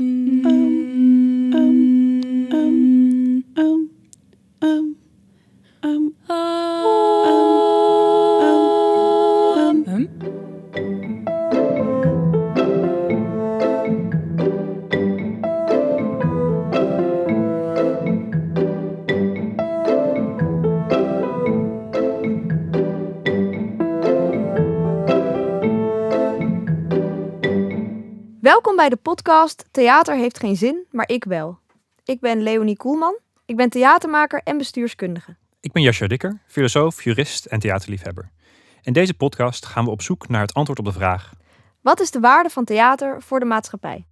Welkom bij de podcast Theater heeft geen zin, maar ik wel. Ik ben Leonie Koelman. Ik ben theatermaker en bestuurskundige. Ik ben Jascha Dikker, filosoof, jurist en theaterliefhebber. In deze podcast gaan we op zoek naar het antwoord op de vraag: Wat is de waarde van theater voor de maatschappij?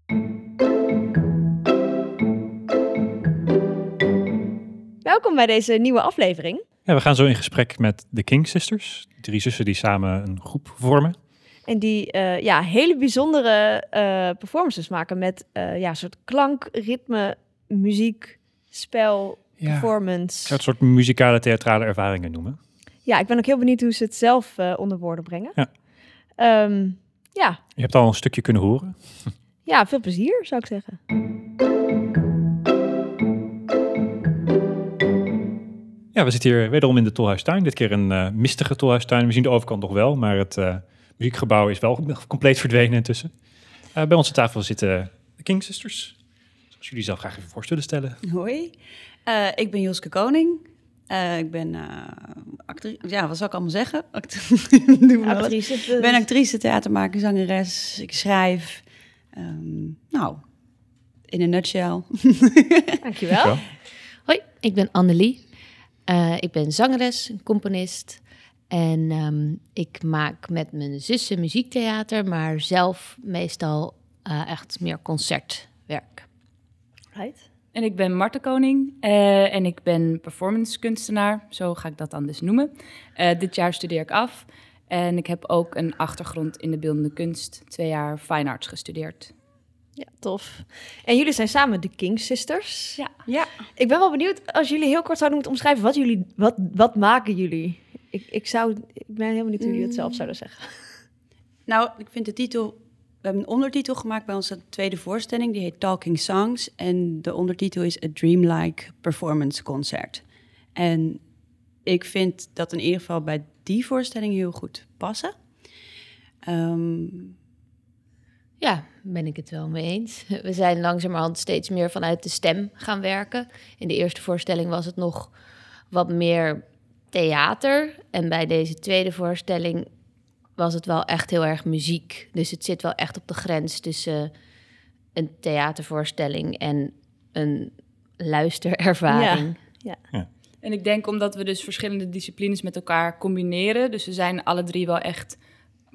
Welkom bij deze nieuwe aflevering. Ja, we gaan zo in gesprek met de King Sisters, drie zussen die samen een groep vormen. En die eh, ja, hele bijzondere eh, performances maken met eh, ja, soort klank, ritme, muziek, spel, Ja. performance. Ik zou het soort muzikale theatrale ervaringen noemen. Ja, ik ben ook heel benieuwd hoe ze het zelf eh, onder woorden brengen. Ja. Ehm, ja. Je hebt al een stukje kunnen horen. ja, veel plezier zou ik zeggen. Ja, we zitten hier wederom in de Tolhuistuin. Dit keer een eh, mistige Tolhuistuin. We zien de overkant nog wel, maar het eh, muziekgebouw is wel compleet verdwenen intussen. Eh, bij onze tafel zitten de King Sisters. Zoals jullie zelf graag even voor zullen stellen. Hoi, Eh, ik ben Joske Koning. Eh, ik ben uh, actrice, ja, wat zou ik allemaal zeggen? Act Doe maar wat. Actrice. Ik ben actrice, theatermaker, zangeres. Ik schrijf. Ehm, nou, in een nutshell. Dankjewel. Dankjewel. Hoi, ik ben Annelie. Eh, ik ben zangeres, componist. En ehm, ik maak met mijn zussen muziektheater, maar zelf meestal eh, echt meer concertwerk. Right. En ik ben Marten Koning eh, en ik ben performance kunstenaar, zo ga ik dat dan dus noemen. Eh, dit jaar studeer ik af en ik heb ook een achtergrond in de beeldende kunst, twee jaar fine arts gestudeerd. Ja, tof. En jullie zijn samen de King Sisters. Ja. Ja, Ik ben wel benieuwd als jullie heel kort zouden moeten omschrijven wat jullie, wat, wat maken jullie? Ik, ik zou, ik ben heel benieuwd hoe jullie het zelf zouden zeggen. nou, ik vind de titel... We hebben een ondertitel gemaakt bij onze tweede voorstelling. Die heet Talking Songs. En de ondertitel is A Dreamlike Performance Concert. En ik vind dat in ieder geval bij die voorstelling heel goed passen. Ehm, Ja, ben ik het wel mee eens. We zijn langzamerhand steeds meer vanuit de stem gaan werken. In de eerste voorstelling was het nog wat meer theater. En bij deze tweede voorstelling was het wel echt heel erg muziek. Dus het zit wel echt op de grens tussen een theatervoorstelling en een luisterervaring. En ik denk omdat we dus verschillende disciplines met elkaar combineren, dus we zijn alle drie wel echt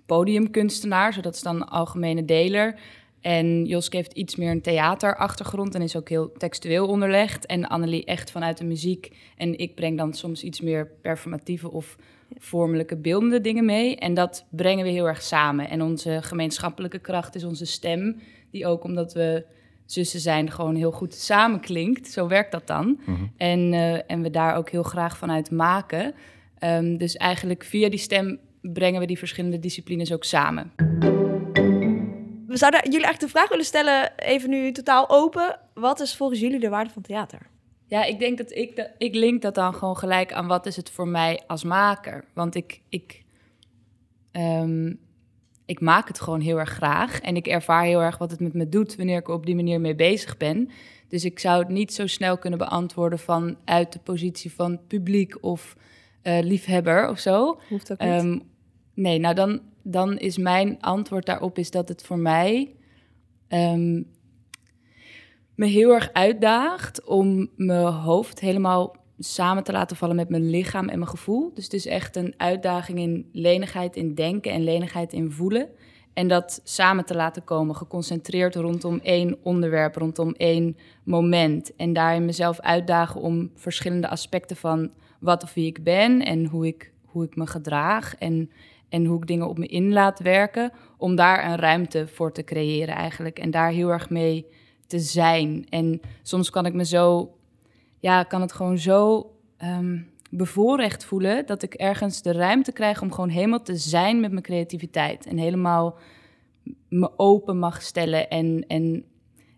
podiumkunstenaars, dat is dan een algemene deler. En Joske heeft iets meer een theaterachtergrond en is ook heel textueel onderlegd. En Annelie echt vanuit de muziek. En ik breng dan soms iets meer performatieve of vormelijke beeldende dingen mee. En dat brengen we heel erg samen. En onze gemeenschappelijke kracht is onze stem, die ook omdat we zussen zijn gewoon heel goed samenklinkt. Zo werkt dat dan. En, eh, en we daar ook heel graag vanuit maken. Ehm, dus eigenlijk via die stem brengen we die verschillende disciplines ook samen. We zouden jullie eigenlijk de vraag willen stellen, even nu totaal open. Wat is volgens jullie de waarde van theater? Ja, ik denk dat ik, dat, ik link dat dan gewoon gelijk aan wat is het voor mij als maker. Want ik, ik, ehm, ik maak het gewoon heel erg graag. En ik ervaar heel erg wat het met me doet wanneer ik er op die manier mee bezig ben. Dus ik zou het niet zo snel kunnen beantwoorden vanuit de positie van publiek of eh, liefhebber of zo. Hoeft ook niet. Ehm, nee, nou dan, dan is mijn antwoord daarop is dat het voor mij ehm, me heel erg uitdaagt om mijn hoofd helemaal samen te laten vallen met mijn lichaam en mijn gevoel. Dus het is echt een uitdaging in lenigheid in denken en lenigheid in voelen. En dat samen te laten komen, geconcentreerd rondom één onderwerp, rondom één moment. En daarin mezelf uitdagen om verschillende aspecten van wat of wie ik ben en hoe ik, hoe ik me gedraag en, en hoe ik dingen op me in laat werken. Om daar een ruimte voor te creëren eigenlijk. En daar heel erg mee te zijn. En soms kan ik me zo, ja, kan het gewoon zo ehm, bevoorrecht voelen dat ik ergens de ruimte krijg om gewoon helemaal te zijn met mijn creativiteit. En helemaal me open mag stellen en, en,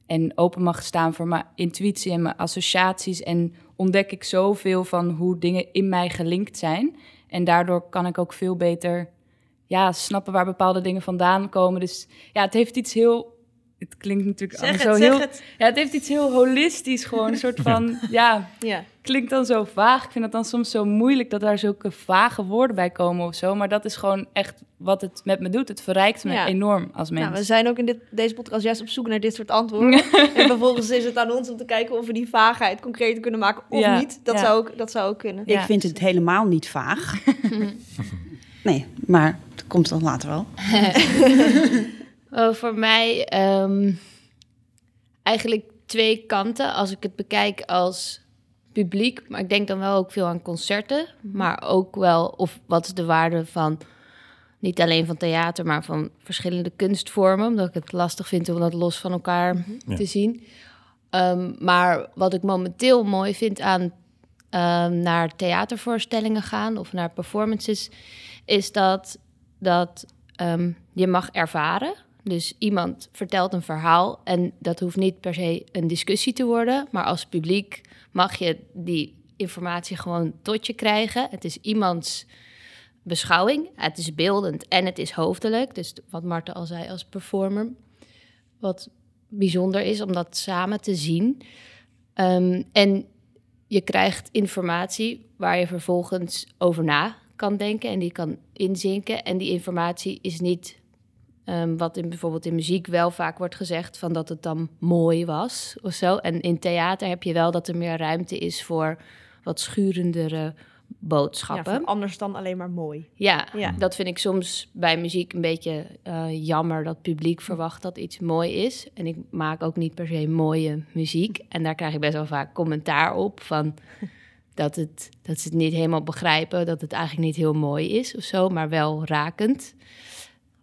en open mag staan voor mijn intuïtie en mijn associaties. En ontdek ik zoveel van hoe dingen in mij gelinkt zijn. En daardoor kan ik ook veel beter ja, snappen waar bepaalde dingen vandaan komen. Dus ja, het heeft iets heel. Het klinkt natuurlijk Zeg het, zo zeg heel. het. Ja, het heeft iets heel holistisch, gewoon een soort van. ja, Ja. klinkt dan zo vaag. Ik vind het dan soms zo moeilijk dat daar zulke vage woorden bij komen of zo. Maar dat is gewoon echt wat het met me doet. Het verrijkt me Ja. enorm als mens. Nou, we zijn ook in dit, deze podcast juist op zoek naar dit soort antwoorden. en vervolgens is het aan ons om te kijken of we die vaagheid concreter kunnen maken of Ja, niet. Dat, ja. zou ook, dat zou ook kunnen. Ik vind het helemaal niet vaag. nee, maar dat komt dan later wel. Oh, voor mij ehm, eigenlijk twee kanten. Als ik het bekijk als publiek, maar ik denk dan wel ook veel aan concerten. Maar ook wel, of wat is de waarde van, niet alleen van theater, maar van verschillende kunstvormen. Omdat ik het lastig vind om dat los van elkaar Ja. te zien. Ehm, maar wat ik momenteel mooi vind aan ehm, naar theatervoorstellingen gaan of naar performances, is dat, dat ehm, je mag ervaren. Dus iemand vertelt een verhaal en dat hoeft niet per se een discussie te worden, maar als publiek mag je die informatie gewoon tot je krijgen. Het is iemands beschouwing, het is beeldend en het is hoofdelijk. Dus wat Marten al zei als performer, wat bijzonder is om dat samen te zien. Ehm, en je krijgt informatie waar je vervolgens over na kan denken en die kan inzinken. En die informatie is niet ehm, wat in, bijvoorbeeld in muziek wel vaak wordt gezegd, van dat het dan mooi was of zo. En in theater heb je wel dat er meer ruimte is voor wat schurendere Ja, boodschappen. van anders dan alleen maar mooi. Ja, Ja. dat vind ik soms bij muziek een beetje eh, jammer dat het publiek verwacht dat iets mooi is. En ik maak ook niet per se mooie muziek. En daar krijg ik best wel vaak commentaar op van dat, het, dat ze het niet helemaal begrijpen, dat het eigenlijk niet heel mooi is of zo, maar wel rakend.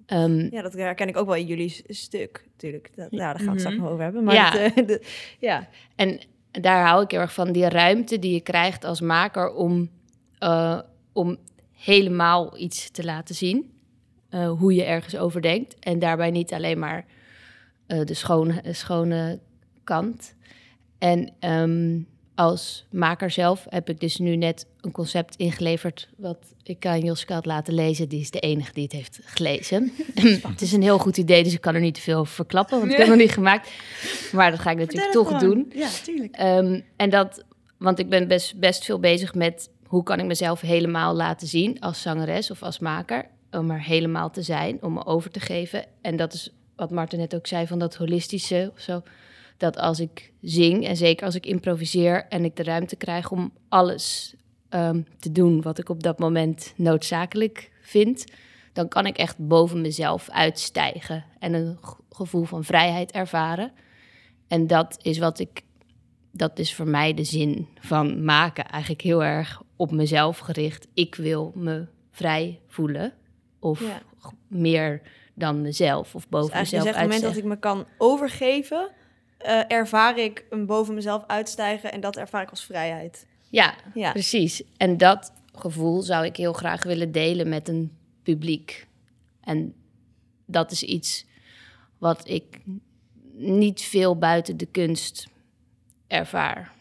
Ehm, Ja, dat herken ik ook wel in jullie stuk, natuurlijk. Dat, nou, daar gaan we het straks Mhm. nog over hebben. Maar Ja. het, eh, ja. En daar hou ik heel erg van, die ruimte die je krijgt als maker om, eh, om helemaal iets te laten zien. eh, hoe je ergens over denkt. En daarbij niet alleen maar de schone, schone kant. En ehm, als maker zelf heb ik dus nu net een concept ingeleverd... wat ik aan Joske had laten lezen. Die is de enige die het heeft gelezen. het is een heel goed idee, dus ik kan er niet te veel over verklappen... want ik heb het nog niet gemaakt. Maar dat ga ik natuurlijk toch doen. Ja, tuurlijk. Ehm, en dat, want ik ben best, best veel bezig met hoe kan ik mezelf helemaal laten zien als zangeres of als maker. Om er helemaal te zijn, om me over te geven. En dat is wat Marten net ook zei van dat holistische of zo. Dat als ik zing en zeker als ik improviseer en ik de ruimte krijg om alles ehm, te doen wat ik op dat moment noodzakelijk vind, dan kan ik echt boven mezelf uitstijgen en een gevoel van vrijheid ervaren. En dat is wat ik dat is voor mij de zin van maken. Eigenlijk heel erg op mezelf gericht. Ik wil me vrij voelen. Of Ja. meer dan mezelf. Of Dus boven eigenlijk mezelf op het moment dat ik me kan overgeven, eh, ervaar ik een boven mezelf uitstijgen en dat ervaar ik als vrijheid. Ja, Ja. precies. En dat gevoel zou ik heel graag willen delen met een publiek. En dat is iets wat ik niet veel buiten de kunst ervaar.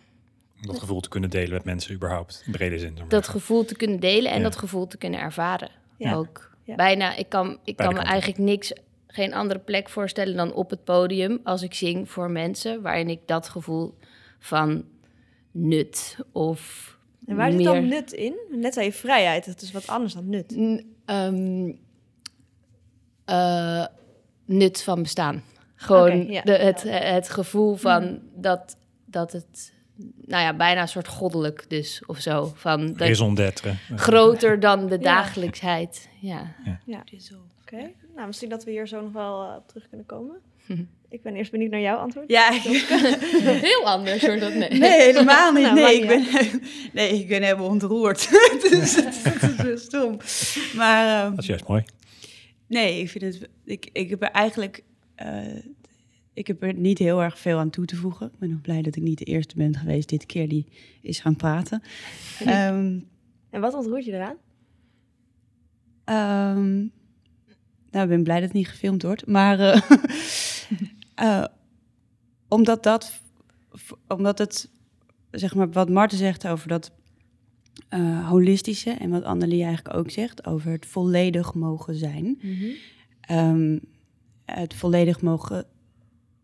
Om dat gevoel te kunnen delen met mensen überhaupt, in brede zin. dat gevoel te kunnen delen en Ja. dat gevoel te kunnen ervaren. Ja. Ook Ja. bijna, ik kan, ik kan me eigenlijk niks, geen andere plek voorstellen dan op het podium als ik zing voor mensen, waarin ik dat gevoel van nut of En waar zit dan nut in? Net zei je vrijheid, dat is wat anders dan nut. N- ehm, eh, nut van bestaan. Gewoon ja. de, het, het gevoel van dat, dat het, nou ja, bijna een soort goddelijk dus of zo. Van dat, groter dan de dagelijksheid. Ja. Oké, nou misschien dat we hier zo nog wel eh, op terug kunnen komen. Ik ben eerst benieuwd naar jouw antwoord. Ja, Heel anders hoor dat nee. nee, helemaal niet. Nou, nee, ik ben, nee, ik ben helemaal ontroerd. dus het, het is zo stom. Maar ehm, Dat is juist mooi. nee, ik vind het... Ik, ik heb er eigenlijk... eh, ik heb er niet heel erg veel aan toe te voegen. Ik ben nog blij dat ik niet de eerste ben geweest dit keer die is gaan praten. Ehm, En wat ontroert je eraan? Ehm, nou, ik ben blij dat het niet gefilmd wordt. Maar eh, eh, omdat dat, omdat het, zeg maar, wat Marten zegt over dat eh, holistische en wat Annelie eigenlijk ook zegt over het volledig mogen zijn. Ehm, het volledig mogen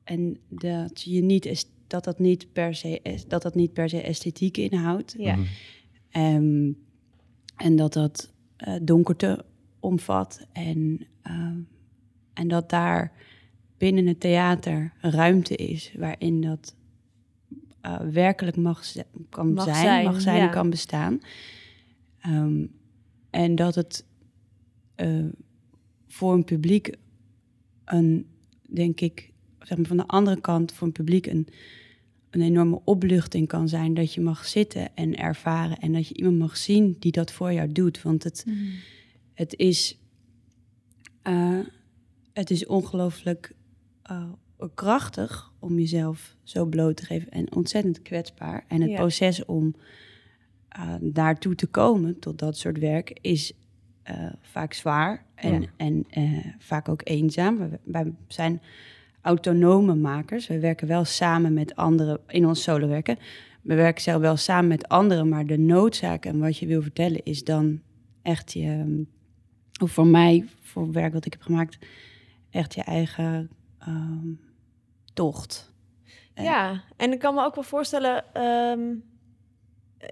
en dat je niet is dat dat niet per se is, dat dat niet per se esthetiek inhoudt. Ja. Mhm. Ehm, en dat dat eh, donkerte omvat. En, ehm, en dat daar binnen het theater ruimte is waarin dat eh, werkelijk mag, kan Mag zijn, zijn, mag zijn ja. en kan bestaan. Ehm, en dat het eh, voor een publiek een, denk ik, zeg maar van de andere kant, voor een publiek een, een enorme opluchting kan zijn dat je mag zitten en ervaren en dat je iemand mag zien die dat voor jou doet. Want het, het is, eh, het is ongelooflijk eh, krachtig om jezelf zo bloot te geven en ontzettend kwetsbaar. En het Ja. proces om eh, daartoe te komen, tot dat soort werk, is eh, vaak zwaar en, Ja. en eh, vaak ook eenzaam. Wij, wij zijn autonome makers. We werken wel samen met anderen in ons solo werken. We werken zelf wel samen met anderen, maar de noodzaak en wat je wil vertellen is dan echt je, of voor mij, voor werk wat ik heb gemaakt, echt je eigen ehm, tocht. Ja, en ik kan me ook wel voorstellen, ehm,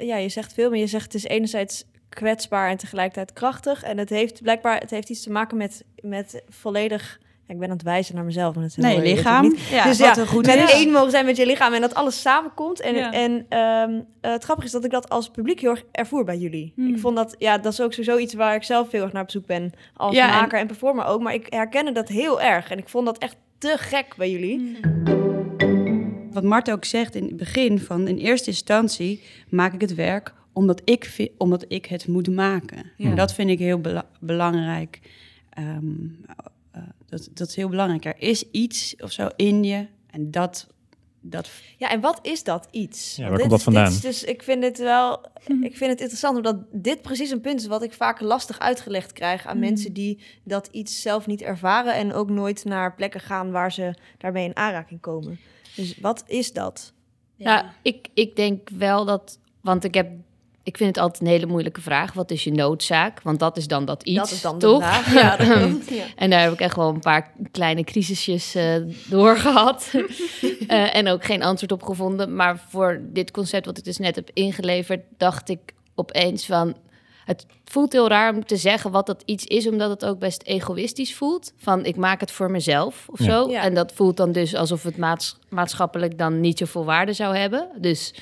ja, je zegt veel, maar je zegt het is enerzijds kwetsbaar en tegelijkertijd krachtig. En het heeft blijkbaar, het heeft iets te maken met, met volledig, ik ben aan het wijzen naar mezelf. Maar dat Nee, lichaam. Ja, dus ja, er goed met is. één mogen zijn met je lichaam en dat alles samenkomt. En, Ja. en ehm, eh, het grappige is dat ik dat als publiek heel erg ervoer bij jullie. Hmm. Ik vond dat, ja, dat is ook sowieso iets waar ik zelf heel erg naar op zoek ben. Als Ja, en- maker en performer ook. Maar ik herkende dat heel erg. En ik vond dat echt te gek bij jullie. Wat Mart ook zegt in het begin, van in eerste instantie maak ik het werk omdat ik, omdat ik het moet maken. En dat vind ik heel bela- belangrijk. Ehm, eh, dat, dat is heel belangrijk. Er is iets of zo in je en dat... dat Ja, en wat is dat iets? Ja, waar dit komt dat dit vandaan? dus ik vind het wel, ik vind het interessant omdat dit precies een punt is wat ik vaak lastig uitgelegd krijg aan mensen die dat iets zelf niet ervaren en ook nooit naar plekken gaan waar ze daarmee in aanraking komen. Dus wat is dat? Ja, ik, ik denk wel dat, want ik heb, ik vind het altijd een hele moeilijke vraag. Wat is je noodzaak? Want dat is dan dat iets, dat is dan de toch? vraag. Ja, dat. Ja. En daar heb ik echt wel een paar kleine crisisjes eh door gehad. Eh, en ook geen antwoord op gevonden. Maar voor dit concept wat ik dus net heb ingeleverd, dacht ik opeens van... Het voelt heel raar om te zeggen wat dat iets is, omdat het ook best egoïstisch voelt. Van ik maak het voor mezelf of Ja. zo. Ja. En dat voelt dan dus alsof het maats- maatschappelijk dan niet zoveel waarde zou hebben. Dus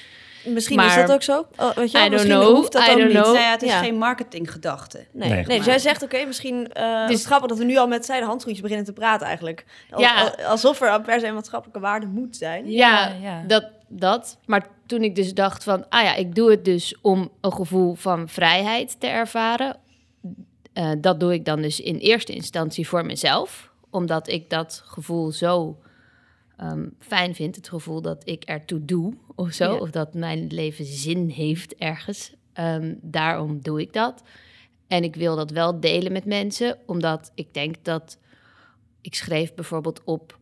Misschien is dat ook zo. Oh, weet je wel, I don't misschien know, hoeft dat I ook don't niet. know. nou ja, het is Ja. geen marketinggedachte. Nee, Nee. nee, dus jij zegt oké, misschien eh het Dus- is grappig dat we nu al met zijde handschoentjes beginnen te praten eigenlijk. Al- Ja. al- alsof er per se een maatschappelijke waarde moet zijn. Ja, Ja, ja. Dat, dat. Maar toen ik dus dacht van, ah ja, ik doe het dus om een gevoel van vrijheid te ervaren. Eh, dat doe ik dan dus in eerste instantie voor mezelf. Omdat ik dat gevoel zo ehm, fijn vind. Het gevoel dat ik ertoe doe of zo. Ja. Of dat mijn leven zin heeft ergens. Ehm, daarom doe ik dat. En ik wil dat wel delen met mensen. Omdat ik denk dat... Ik schreef bijvoorbeeld op...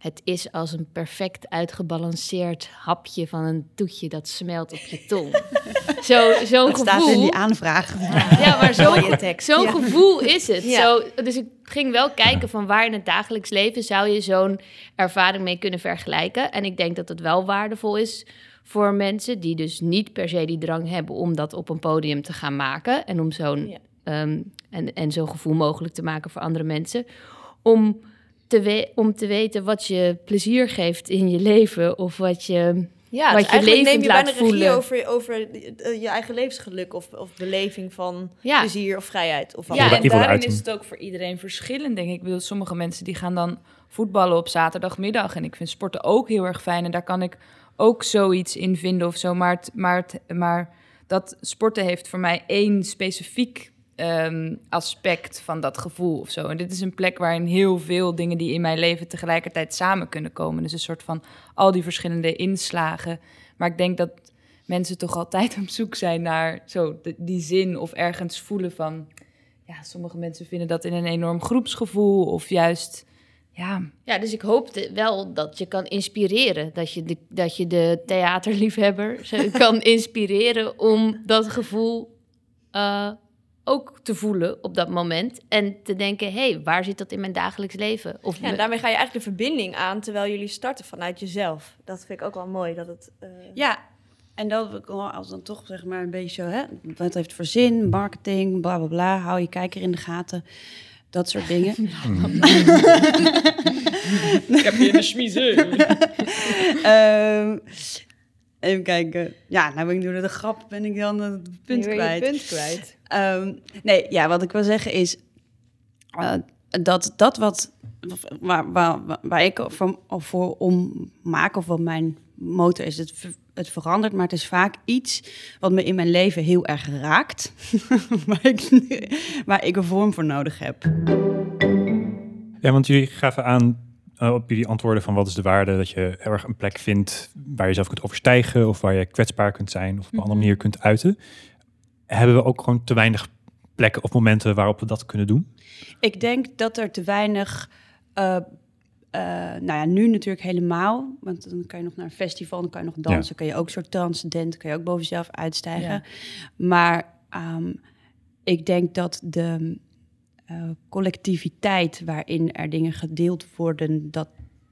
Het is als een perfect uitgebalanceerd hapje van een toetje dat smelt op je tong. Zo, zo'n Dat staat gevoel. in die aanvraag. Ja, maar zo'n zo'n Ja. gevoel is het. Ja. Zo, dus ik ging wel kijken van waar in het dagelijks leven zou je zo'n ervaring mee kunnen vergelijken. En ik denk dat het wel waardevol is voor mensen die dus niet per se die drang hebben om dat op een podium te gaan maken. En om zo'n Ja. ehm, en, en zo'n gevoel mogelijk te maken voor andere mensen. Om te, we- om te weten wat je plezier geeft in je leven of wat je Ja, Wat dus je eigenlijk neem je laat bijna regie voelen. over, over eh, je eigen levensgeluk of, of beleving van Ja. plezier of vrijheid. Of wat Ja, en daarin is het ook voor iedereen verschillend, denk ik. Ik bedoel, sommige mensen die gaan dan voetballen op zaterdagmiddag. En ik vind sporten ook heel erg fijn. En daar kan ik ook zoiets in vinden of zo. Maar, het, maar, het, maar dat sporten heeft voor mij één specifiek ehm, aspect van dat gevoel of zo. En dit is een plek waarin heel veel dingen die in mijn leven tegelijkertijd samen kunnen komen. Dus een soort van al die verschillende inslagen. Maar ik denk dat mensen toch altijd op zoek zijn naar zo die zin of ergens voelen van ja, sommige mensen vinden dat in een enorm groepsgevoel of juist Ja, Ja, dus ik hoopte wel dat je kan inspireren. Dat je de, dat je de theaterliefhebber kan inspireren om dat gevoel eh, ook te voelen op dat moment. En te denken, hé, hey, waar zit dat in mijn dagelijks leven? Of Ja, en daarmee ga je eigenlijk de verbinding aan terwijl jullie starten vanuit jezelf. Dat vind ik ook wel mooi. Dat het, eh, Ja, en dat we als dan toch zeg maar een beetje zo, hè, wat heeft voor zin, marketing, bla bla bla, hou je kijker in de gaten, dat soort dingen. ik heb hier de schmiezen. Ehm, even kijken. Ja, nou ben ik door de grap ben ik dan het punt nu weer je kwijt. punt kwijt. Ehm, nee, ja, wat ik wil zeggen is eh, dat dat wat waar, waar, waar ik voor, voor om maak of wat mijn motor is, het, het verandert, maar het is vaak iets wat me in mijn leven heel erg raakt, waar, ik, waar ik een vorm voor nodig heb. Ja, want jullie gaven aan eh, op jullie antwoorden van wat is de waarde dat je heel erg een plek vindt waar je zelf kunt overstijgen of waar je kwetsbaar kunt zijn of op een andere manier kunt uiten. Hebben we ook gewoon te weinig plekken of momenten waarop we dat kunnen doen? Ik denk dat er te weinig. eh, eh, nou ja, nu natuurlijk helemaal. Want dan kan je nog naar een festival, dan kan je nog dansen. Kan je ook een soort transcendent, kan je ook boven jezelf uitstijgen. Ja. Maar ehm, ik denk dat de eh, collectiviteit waarin er dingen gedeeld worden, dat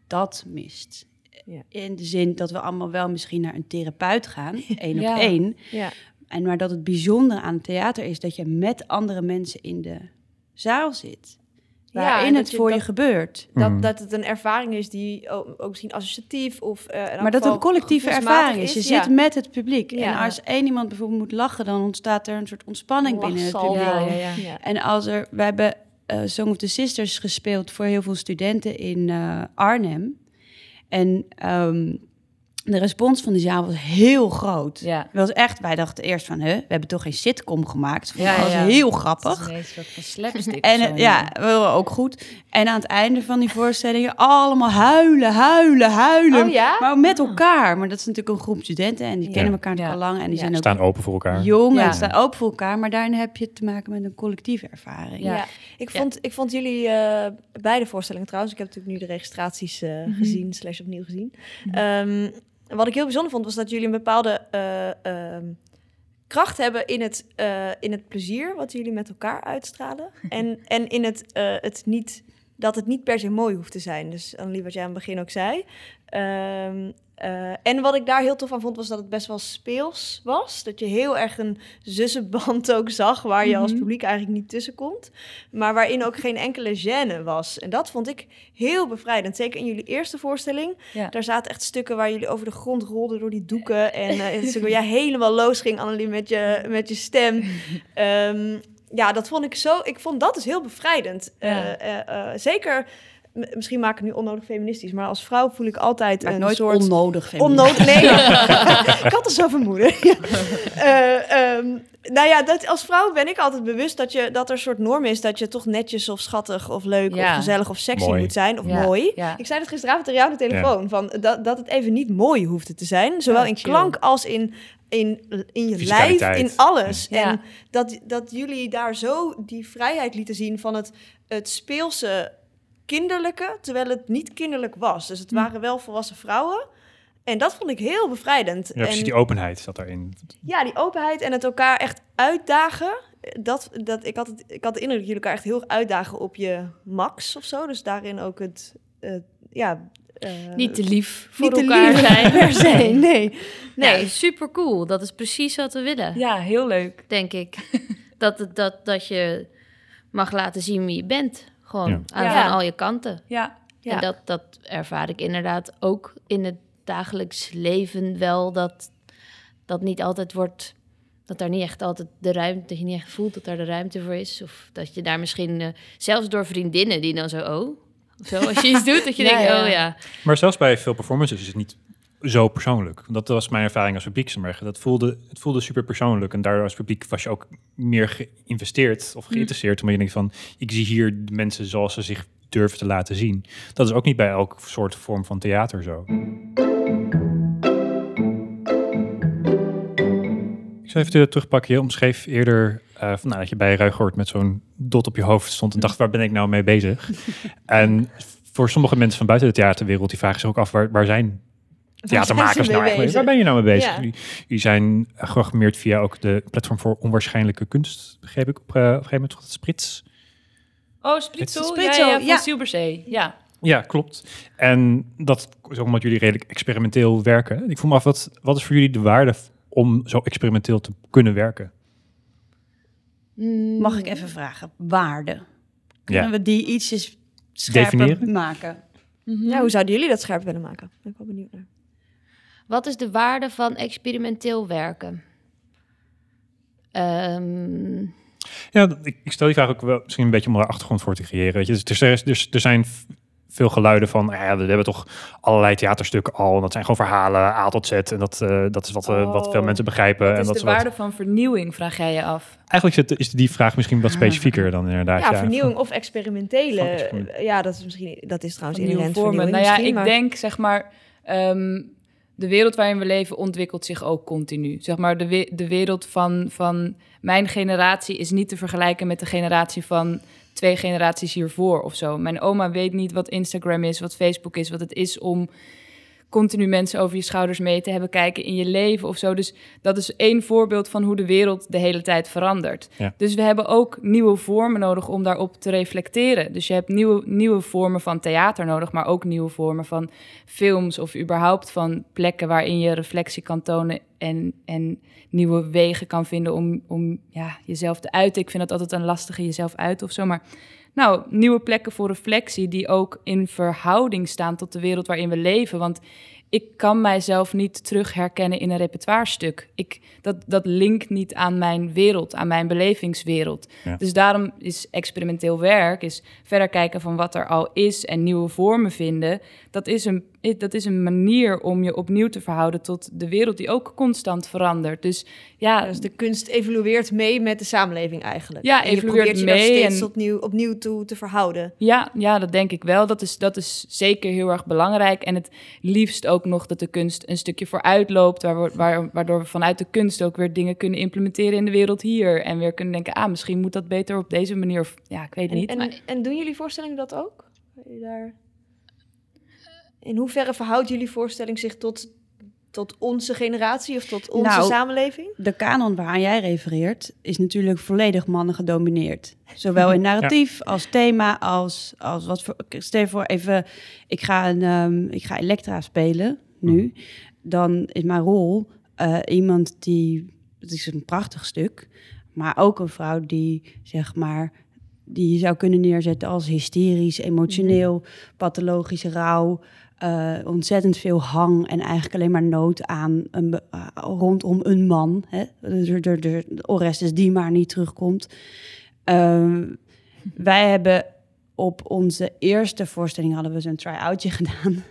dat mist. Ja. In de zin dat we allemaal wel misschien naar een therapeut gaan, één Ja. op één. Ja. En maar dat het bijzondere aan het theater is dat je met andere mensen in de zaal zit. Ja, Waarin en het dat je voor je dat- gebeurt. Dat, Mm. dat het een ervaring is die ook, ook misschien associatief of... eh, Maar dat het een collectieve ervaring is. Je ja. zit met het publiek. Ja. En als één iemand bijvoorbeeld moet lachen, dan ontstaat er een soort ontspanning binnen het publiek. Ja, ja, ja. Ja. En als er, we hebben eh Song of the Sisters gespeeld voor heel veel studenten in eh, Arnhem. En ehm, de respons van die zaal was heel groot. Ja. Het was echt, wij dachten eerst van, hè, we hebben toch geen sitcom gemaakt. Ja, dat was ja. heel Dat grappig. is een soort van slapstick. En of eh, zo, ja, wel ook goed. En aan het einde van die voorstellingen allemaal huilen, huilen, huilen. Oh ja? Maar met elkaar. Maar dat is natuurlijk een groep studenten en die Ja. kennen elkaar al lang. En die Ja. zijn ook Staan open voor elkaar. jong Ja. en staan open voor elkaar. Maar daarin heb je te maken met een collectieve ervaring. Ja. Ja. Ik, vond, ik vond jullie eh, beide voorstellingen trouwens, ik heb natuurlijk nu de registraties eh, gezien, slash opnieuw gezien. Ehm, wat ik heel bijzonder vond, was dat jullie een bepaalde eh, ehm, kracht hebben in het, eh, in het plezier wat jullie met elkaar uitstralen. en, en in het, eh, het niet, dat het niet per se mooi hoeft te zijn. Dus Annelie, wat jij aan het begin ook zei. Ehm, eh, en wat ik daar heel tof aan vond, was dat het best wel speels was. Dat je heel erg een zussenband ook zag, waar je als Mhm. publiek eigenlijk niet tussen komt. Maar waarin ook geen enkele gêne was. En dat vond ik heel bevrijdend. Zeker in jullie eerste voorstelling. Ja. Daar zaten echt stukken waar jullie over de grond rolden door die doeken. En waar jij helemaal los ging, Annelie, met je, met je stem. Ehm, ja, dat vond ik zo... Ik vond dat dus heel bevrijdend. Ja. Eh, zeker... Misschien maak ik het nu onnodig feministisch, maar als vrouw voel ik altijd een nooit soort onnodig Onnodig, nee. ik had er zo vermoeden. Eh, ehm, nou ja, dat, als vrouw ben ik altijd bewust dat, je, dat er een soort norm is... dat je toch netjes of schattig of leuk Ja. of gezellig of sexy Mooi. moet zijn. Of Ja, mooi. ja. Ik zei dat gisteravond tegen jou aan de telefoon. Van, dat, dat het even niet mooi hoefde te zijn. Zowel Ja, in chill. klank als in, in, in je lijf, in alles. Ja. En dat, dat jullie daar zo die vrijheid lieten zien van het, het speelse kinderlijke... terwijl het niet kinderlijk was. Dus het waren wel volwassen vrouwen... En dat vond ik heel bevrijdend. Ja, precies, en, die openheid zat daarin. ja, die openheid en het elkaar echt uitdagen. Dat, dat, ik, had het, ik had de indruk dat jullie elkaar echt heel erg uitdagen op je max of zo. Dus daarin ook het, eh, ja... eh, Niet te lief voor niet te elkaar lief zijn. per se, nee. Nee, Nee, super cool. Dat is precies wat we willen, Ja, heel leuk. denk ik. dat, het- dat, dat je mag laten zien wie je bent. Gewoon Ja. aan Ja. van al je kanten. Ja, Ja. En dat, dat ervaar ik inderdaad ook in het dagelijks leven wel. Dat dat niet altijd wordt. Dat daar niet echt altijd de ruimte. Dat je niet echt voelt dat daar de ruimte voor is. Of dat je daar misschien. eh, zelfs door vriendinnen die dan zo. Oh. Of zo. Als je iets doet, dat je Ja, denkt. ja. Oh ja. Maar zelfs bij veel performances is het niet zo persoonlijk. Dat was mijn ervaring als publiek. Dat voelde, het voelde super persoonlijk. En daardoor als publiek was je ook meer geïnvesteerd of geïnteresseerd. Omdat je denkt van, ik zie hier de mensen zoals ze zich durven te laten zien. Dat is ook niet bij elk soort vorm van theater zo. Ik zou even terugpakken. Je omschreef eerder eh, van, nou, dat je bij Ruigoort met zo'n dot op je hoofd stond en dacht, waar ben ik nou mee bezig? en voor sommige mensen van buiten de theaterwereld, die vragen zich ook af, waar, waar zijn theatermakers zijn ze nou eigenlijk? bezig? Waar ben je nou mee bezig? Ja. Jullie, zijn geprogrammeerd via ook de platform voor onwaarschijnlijke kunst, begreep ik op, eh, op een gegeven moment, Sprits. Oh, Spritsel? Spritsel, ja, ja, van ja. Silberzee. Ja. Ja, klopt. En dat is ook omdat jullie redelijk experimenteel werken. Ik voel me af, wat, wat is voor jullie de waarde om zo experimenteel te kunnen werken? Mm, Mag ik even vragen? Waarde. Kunnen Ja. we die ietsjes scherper Definiëren? maken? Ja, hoe zouden jullie dat scherp willen maken? Ben ik wel benieuwd naar. Wat is de waarde van experimenteel werken? Ehm, Ja, ik, ik stel die vraag ook wel misschien een beetje om er achtergrond voor te creëren. Weet je. Dus er, is- dus, er zijn veel geluiden van, ah ja, we hebben toch allerlei theaterstukken al. En dat zijn gewoon verhalen, A tot Z. En dat, eh, dat is wat, eh, wat veel Oh, mensen begrijpen. Wat en is dat de is wat, waarde van vernieuwing, vraag jij je af? eigenlijk is, die vraag misschien wat specifieker dan inderdaad. Ja, vernieuwing of experimentele. Van. Ja, dat is misschien, dat is trouwens inherent vormen. vernieuwing Nou ja, ik maar- denk zeg maar, ehm, de wereld waarin we leven ontwikkelt zich ook continu. Zeg maar, de, de wereld van, van mijn generatie is niet te vergelijken met de generatie van twee generaties hiervoor of zo. Mijn oma weet niet wat Instagram is, wat Facebook is, wat het is om continu mensen over je schouders mee te hebben kijken in je leven of zo. Dus dat is één voorbeeld van hoe de wereld de hele tijd verandert. Ja. Dus we hebben ook nieuwe vormen nodig om daarop te reflecteren. Dus je hebt nieuwe, nieuwe vormen van theater nodig, maar ook nieuwe vormen van films of überhaupt van plekken waarin je reflectie kan tonen en, en nieuwe wegen kan vinden om, om ja, jezelf te uiten. Ik vind dat altijd een lastige jezelf uit of zo, maar nou, nieuwe plekken voor reflectie die ook in verhouding staan tot de wereld waarin we leven. Want ik kan mijzelf niet terug herkennen in een repertoirestuk. Ik, dat, dat linkt niet aan mijn wereld, aan mijn belevingswereld. Ja. Dus daarom is experimenteel werk, is verder kijken van wat er al is en nieuwe vormen vinden. Dat is een, dat is een manier om je opnieuw te verhouden tot de wereld die ook constant verandert. Dus ja, Dus de kunst evolueert mee met de samenleving eigenlijk. Ja, en je probeert je mee steeds en- opnieuw, opnieuw toe te verhouden. Ja, ja, dat denk ik wel. Dat is, dat is zeker heel erg belangrijk. En het liefst ook nog dat de kunst een stukje vooruit loopt, waar, waar, waardoor we vanuit de kunst ook weer dingen kunnen implementeren in de wereld hier. En weer kunnen denken, ah, misschien moet dat beter op deze manier. Of ja, ik weet En, niet. en, maar- en doen jullie voorstellingen dat ook? Daar... In hoeverre verhoudt jullie voorstelling zich tot, tot onze generatie of tot onze Nou, samenleving? De kanon waaraan jij refereert is natuurlijk volledig mannen gedomineerd. Zowel in narratief als thema als, als wat voor... Stel voor even, ik ga, een, ehm, ik ga Elektra spelen nu. Dan is mijn rol eh, iemand die... Het is een prachtig stuk, maar ook een vrouw die, zeg maar... Die je zou kunnen neerzetten als hysterisch, emotioneel, pathologische rouw... eh, ontzettend veel hang en eigenlijk alleen maar nood aan een, eh, rondom een man. Hè? De, de, de, Orestes die maar niet terugkomt. Ehm, wij hebben op onze eerste voorstelling hadden we zo'n try-outje gedaan.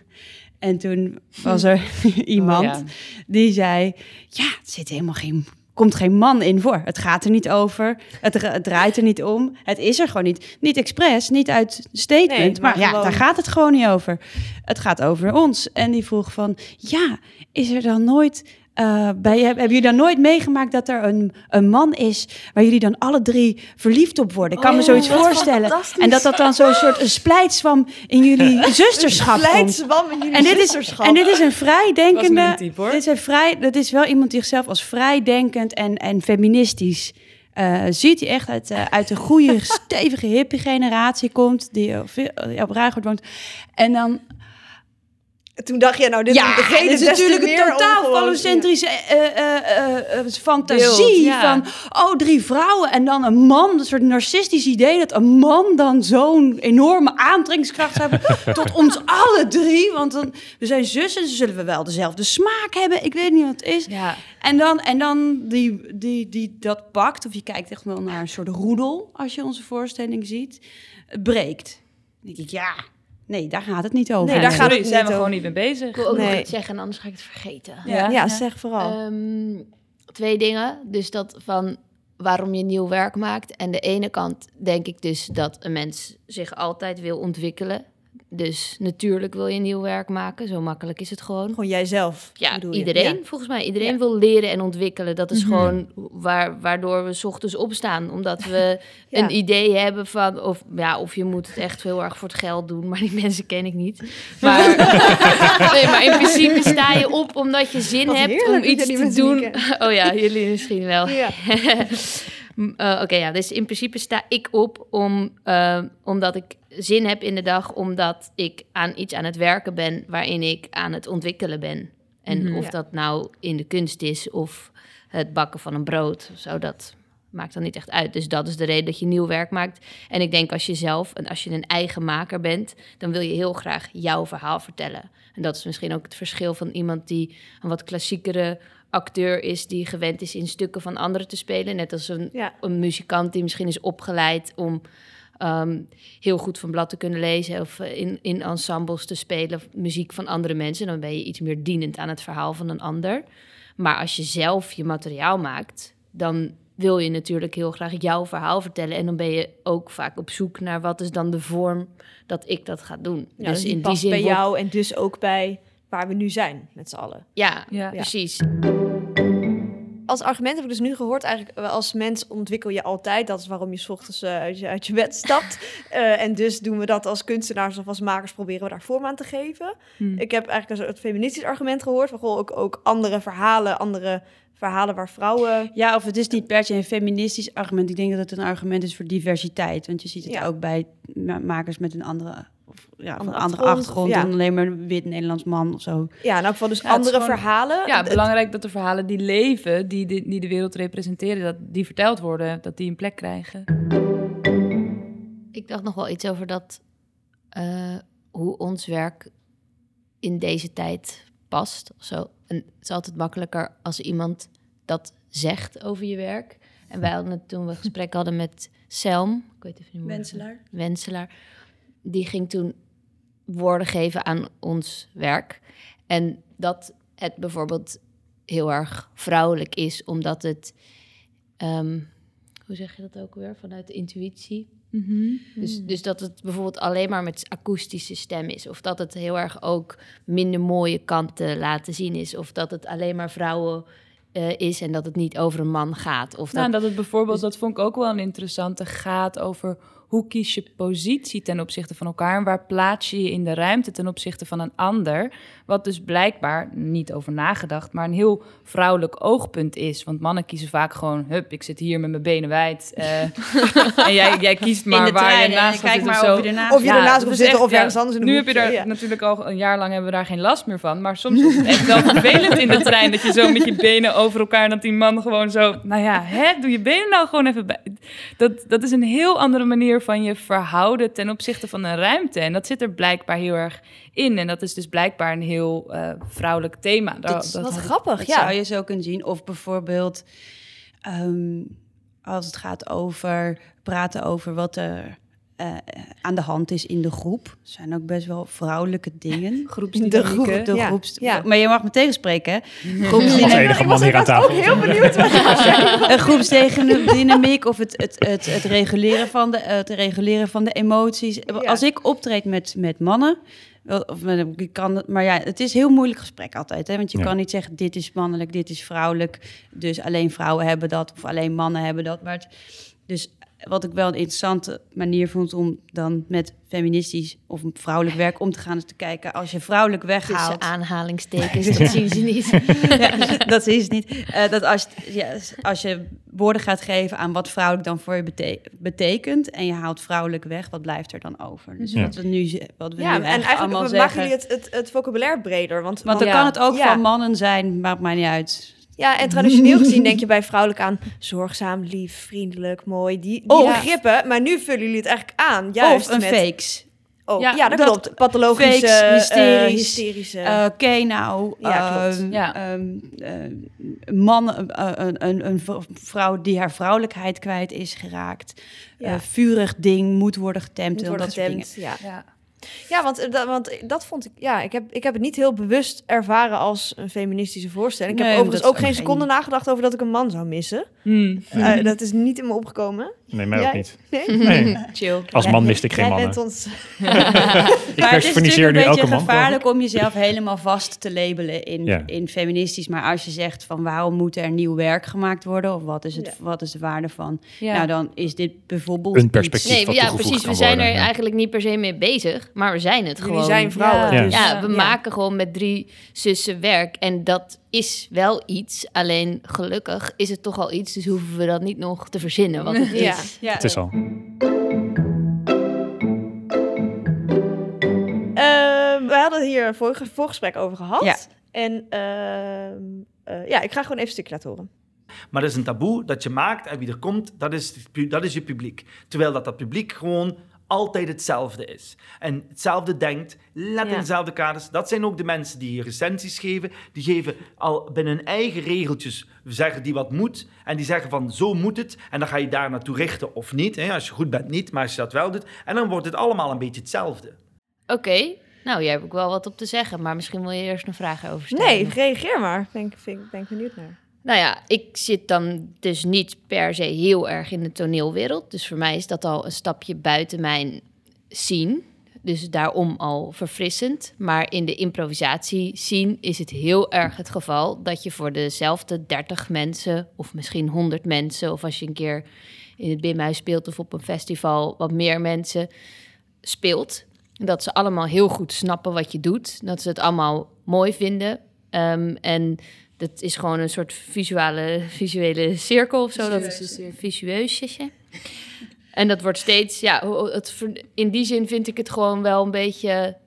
En toen was er iemand Oh, ja. die zei: Ja, het zit helemaal geen. Komt geen man in voor. Het gaat er niet over. Het, dra- het draait er niet om. Het is er gewoon niet. Niet expres, niet uit statement. Nee, maar maar ja, gewoon- daar gaat het gewoon niet over. Het gaat over ons. En die vroeg van, ja, is er dan nooit... eh, bij, hebben jullie dan nooit meegemaakt dat er een, een man is waar jullie dan alle drie verliefd op worden? Ik kan me Oh, zoiets voorstellen. En dat dat dan zo'n soort een splijtswam in jullie zusterschap komt. In jullie En dit, is, zusterschap. en dit is een vrijdenkende. Type. Dit is, een vrij, dat is wel iemand die zichzelf als vrijdenkend en, en feministisch eh, ziet. Die echt uit, eh, uit een goede, stevige hippie generatie komt. Die eh, op Ruigoord woont. En dan Toen dacht je, nou, dit ja, is is natuurlijk een totaal ongelooflijk. fallocentrische eh, eh, eh, fantasie Beeld, ja. van oh drie vrouwen en dan een man, een soort narcistisch idee dat een man dan zo'n enorme aantrekkingskracht zou hebben tot ons alle drie, want dan we zijn zussen, dus zullen we wel dezelfde smaak hebben. Ik weet niet wat het is. Ja, En dan, en dan die, die, die dat pakt, of je kijkt echt wel naar een soort roedel als je onze voorstelling ziet, het breekt. Dan denk ik, ja, nee, daar gaat het niet over. Nee, daar gaat het zijn we gewoon niet mee bezig. ik wil ook nog iets zeggen en anders ga ik het vergeten. Ja. Ja, zeg vooral. Ehm, twee dingen. Dus dat van waarom je nieuw werk maakt. En de ene kant denk ik dus dat een mens zich altijd wil ontwikkelen. Dus natuurlijk wil je nieuw werk maken. Zo makkelijk is het gewoon. Gewoon jijzelf. Ja, iedereen, Ja. volgens mij. Iedereen Ja. wil leren en ontwikkelen. Dat is Mhm. gewoon waar, waardoor we 's ochtends opstaan. Omdat we Ja. een idee hebben van... Of, ja, of je moet het echt heel erg voor het geld doen. Maar die mensen ken ik niet. Maar, nee, maar in principe sta je op omdat je zin Wat hebt om iets te doen. Oh ja, jullie misschien wel. Ja. Eh, Oké, ja, dus in principe sta ik op om, eh, omdat ik zin heb in de dag, omdat ik aan iets aan het werken ben waarin ik aan het ontwikkelen ben. En Mhm. of Ja. dat nou in de kunst is of het bakken van een brood, zo, dat maakt dan niet echt uit. Dus dat is de reden dat je nieuw werk maakt. En ik denk als je zelf, en als je een eigen maker bent, dan wil je heel graag jouw verhaal vertellen. En dat is misschien ook het verschil van iemand die een wat klassiekere acteur is, die gewend is in stukken van anderen te spelen. Net als een, Ja. een muzikant die misschien is opgeleid om ehm, heel goed van blad te kunnen lezen of eh, in, in ensembles te spelen, muziek van andere mensen. Dan ben je iets meer dienend aan het verhaal van een ander. Maar als je zelf je materiaal maakt, dan wil je natuurlijk heel graag jouw verhaal vertellen. En dan ben je ook vaak op zoek naar wat is dan de vorm dat ik dat ga doen. Ja, dus die past bij wordt- jou en dus ook bij waar we nu zijn met z'n allen. Ja, Ja. precies. Als argument heb ik dus nu gehoord, eigenlijk eh, als mens ontwikkel je altijd. Dat is waarom je 's ochtends eh, uit, je, uit je bed stapt. Eh, en dus doen we dat als kunstenaars of als makers, proberen we daar vorm aan te geven. Hm. Ik heb eigenlijk een soort feministisch argument gehoord. Van, goh, ook, ook andere verhalen, andere verhalen waar vrouwen... Ja, of het is niet per se een feministisch argument. Ik denk dat het een argument is voor diversiteit. Want je ziet het Ja. ook bij ma- makers met een andere, of, ja, van Andere een andere achtergrond, ja. Dan alleen maar een wit Nederlands man of zo. Ja, in elk geval dus Ja, andere gewoon- verhalen. Ja, Het- belangrijk dat de verhalen die leven, die de, die de wereld representeren, dat die verteld worden, dat die een plek krijgen. Ik dacht nog wel iets over dat, eh, hoe ons werk in deze tijd past. Of zo. En het is altijd makkelijker als iemand dat zegt over je werk. En wij hadden het toen we een gesprek hadden met Selm, ik weet even niet meer. Wenselaar. Wenselaar. Die ging toen woorden geven aan ons werk. En dat het bijvoorbeeld heel erg vrouwelijk is, omdat het, ehm, hoe zeg je dat ook weer, vanuit de intuïtie. Dus, dus dat het bijvoorbeeld alleen maar met akoestische stem is. Of dat het heel erg ook minder mooie kanten laten zien is. Of dat het alleen maar vrouwen eh, is en dat het niet over een man gaat. Of Nou, en dat, dat het bijvoorbeeld, dat vond ik ook wel een interessante, gaat over hoe kies je positie ten opzichte van elkaar en waar plaats je je in de ruimte ten opzichte van een ander. Wat dus blijkbaar, niet over nagedacht, maar een heel vrouwelijk oogpunt is. Want mannen kiezen vaak gewoon, hup, ik zit hier met mijn benen wijd. eh, en jij, jij kiest maar in de waar trein je en naast gaat kijk zitten maar of zo. of je ernaast Of je ernaast dat wil zitten echt, of ergens anders in de Nu heb je daar ja. natuurlijk al een jaar lang hebben we daar geen last meer van. Maar soms is het echt wel vervelend in de trein dat je zo met je benen over elkaar en dat die man gewoon zo, nou ja, hè, doe je benen nou gewoon even bij. Dat, dat is een heel andere manier van je verhouden ten opzichte van een ruimte. En dat zit er blijkbaar heel erg in. En dat is dus blijkbaar een heel eh, vrouwelijk thema. Dat is- Wat had ik- grappig, Dat ja. zou je zo kunnen zien. Of bijvoorbeeld ehm, als het gaat over praten over wat er eh, aan de hand is in de groep. Er zijn ook best wel vrouwelijke dingen. Groepsdynamieken. De groep, de ja. groeps- Ja. Maar je mag me tegenspreken? Als Groepsdynamiek, enige man hier aan tafel. heel benieuwd wat een groepsdynamiek of het, het, het, het, reguleren van de, het reguleren van de emoties. Als ik optreed met, met mannen, wel, of met, ik kan, het- maar ja, het is heel moeilijk gesprek altijd. Hè? Want je Ja. kan niet zeggen, dit is mannelijk, dit is vrouwelijk. Dus alleen vrouwen hebben dat, of alleen mannen hebben dat. Maar het, dus wat ik wel een interessante manier vond om dan met feministisch of vrouwelijk werk om te gaan, is te kijken als je vrouwelijk tussen weghaalt. aanhalingstekens, dat zien ze niet. Ja, dat is het niet. Eh, dat als, ja, als je woorden gaat geven aan wat vrouwelijk dan voor je bete- betekent en je haalt vrouwelijk weg, wat blijft er dan over? Dus Ja. wat we nu, wat we Ja, nu en eigenlijk allemaal maken zeggen. jullie het, het, het vocabulaire breder. Want, Want want- dan kan het ook Ja. van mannen zijn, maakt mij niet uit. Ja, en traditioneel gezien denk je bij vrouwelijk aan zorgzaam, lief, vriendelijk, mooi. Die, die Of- begrippen, maar nu vullen jullie het eigenlijk aan. Juist of een met, fakes. Oh, ja, Ja, dat, dat- klopt. Pathologische, fakes, eh, hysterisch, hysterische. Eh, Oké, nou, Ja, klopt. ehm, Ja. eh, man, eh, een, een, een vrouw die haar vrouwelijkheid kwijt is geraakt. Ja. Eh, vurig ding moet worden getemd. moet worden dat soort dingen. getemd. Ja, Ja. want, eh, dat, want dat vond ik... Ja, ik heb, ik heb het niet heel bewust ervaren als een feministische voorstelling. Ik Nee, heb overigens ook geen seconde nagedacht over dat ik een man zou missen. Hmm. Eh, dat is niet in me opgekomen. Nee, mij ook niet. Nee? Nee. Chill. Als man miste ik geen mannen. bent ons... Ik Maar het is een beetje man. gevaarlijk om jezelf helemaal vast te labelen in, Ja. in feministisch. Maar als je zegt van waarom moet er nieuw werk gemaakt worden? Of wat is, het, Ja. wat is de waarde van? Ja. Nou, dan is dit bijvoorbeeld Een iets- perspectief. Nee, wat ja, precies. We zijn worden, er ja. eigenlijk niet per se mee bezig, maar we zijn het Jullie gewoon. zijn vrouwen. Ja. dus- Ja, we Ja. maken gewoon met drie zussen werk. En dat is wel iets. Alleen gelukkig is het toch al iets. Dus hoeven we dat niet nog te verzinnen wat het Ja. is. Ja. Het is al. Ehm, we hadden hier een vorige voorgesprek over gehad. Ja. En ehm, eh, ja, ik ga gewoon even een stukje laten horen. Maar dat is een taboe dat je maakt en wie er komt, dat is, dat is je publiek. Terwijl dat, dat publiek gewoon altijd hetzelfde is. En hetzelfde denkt, let in Ja. dezelfde kaders. Dat zijn ook de mensen die recensies geven. Die geven al binnen hun eigen regeltjes, zeggen die wat moet. En die zeggen van, zo moet het. En dan ga je daar naartoe richten of niet. Hè? Als je goed bent, niet. Maar als je dat wel doet. En dan wordt het allemaal een beetje hetzelfde. Oké, nou, jij hebt ook wel wat op te zeggen. Maar misschien wil je eerst een vraag over stellen. Nee, reageer maar. Ben ik, vind, ben ik benieuwd naar. Nou ja, ik zit dan dus niet per se heel erg in de toneelwereld. Dus voor mij is dat al een stapje buiten mijn scene. Dus daarom al verfrissend. Maar in de improvisatie scene is het heel erg het geval dat je voor dezelfde 30 mensen, of misschien 100 mensen, of als je een keer in het Bimhuis speelt of op een festival wat meer mensen speelt. Dat ze allemaal heel goed snappen wat je doet. Dat ze het allemaal mooi vinden. Ehm, en dat is gewoon een soort visuele, visuele cirkel of zo. Dat is Visueuze cirkel. visueusje. En dat wordt steeds, ja, het, in die zin vind ik het gewoon wel een beetje.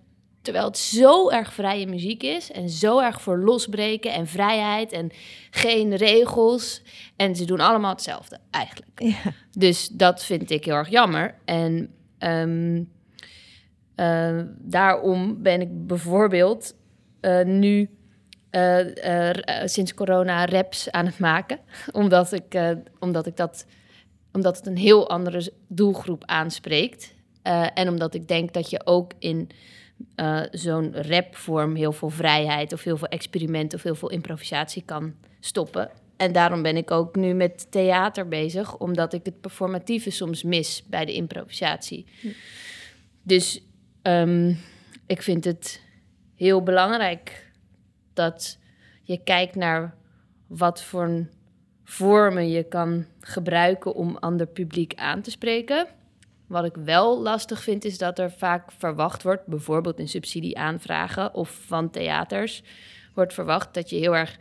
Terwijl het zo erg vrije muziek is en zo erg voor losbreken en vrijheid en geen regels. En ze doen allemaal hetzelfde eigenlijk. Ja. Dus dat vind ik heel erg jammer. En ehm, eh, daarom ben ik bijvoorbeeld eh, nu eh, eh, eh, sinds corona raps aan het maken. omdat, ik, omdat, ik dat, omdat het een heel andere doelgroep aanspreekt. En omdat ik denk dat je ook in zo'n rapvorm heel veel vrijheid of heel veel experiment of heel veel improvisatie kan stoppen. En daarom ben ik ook nu met theater bezig, omdat ik het performatieve soms mis bij de improvisatie. Dus ehm, ik vind het heel belangrijk dat je kijkt naar wat voor vormen je kan gebruiken om ander publiek aan te spreken. Wat ik wel lastig vind, is dat er vaak verwacht wordt, bijvoorbeeld in subsidieaanvragen of van theaters, wordt verwacht dat je heel erg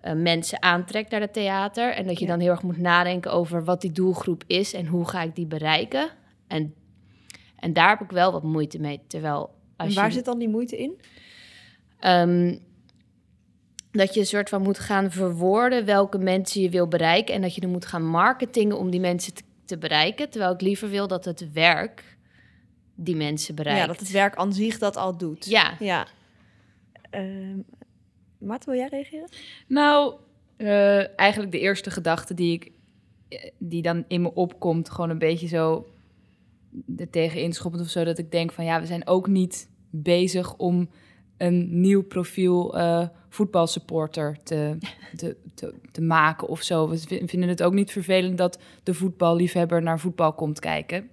eh, mensen aantrekt naar het theater. En dat je Ja. dan heel erg moet nadenken over wat die doelgroep is en hoe ga ik die bereiken. En, en daar heb ik wel wat moeite mee. Terwijl als En waar je, zit dan die moeite in? Ehm, dat je een soort van moet gaan verwoorden welke mensen je wil bereiken. En dat je er moet gaan marketingen om die mensen te, te bereiken. Terwijl ik liever wil dat het werk die mensen bereikt. Ja, dat het werk aan zich dat al doet. Ja, Ja. Ehm Mart, wil jij reageren? Nou, eh, eigenlijk de eerste gedachte die ik eh, die dan in me opkomt, gewoon een beetje zo er tegen inschoppend of zo, dat ik denk van ja, we zijn ook niet bezig om een nieuw profiel eh, voetbalsupporter te, te, te, te maken of zo. We vinden het ook niet vervelend dat de voetballiefhebber naar voetbal komt kijken.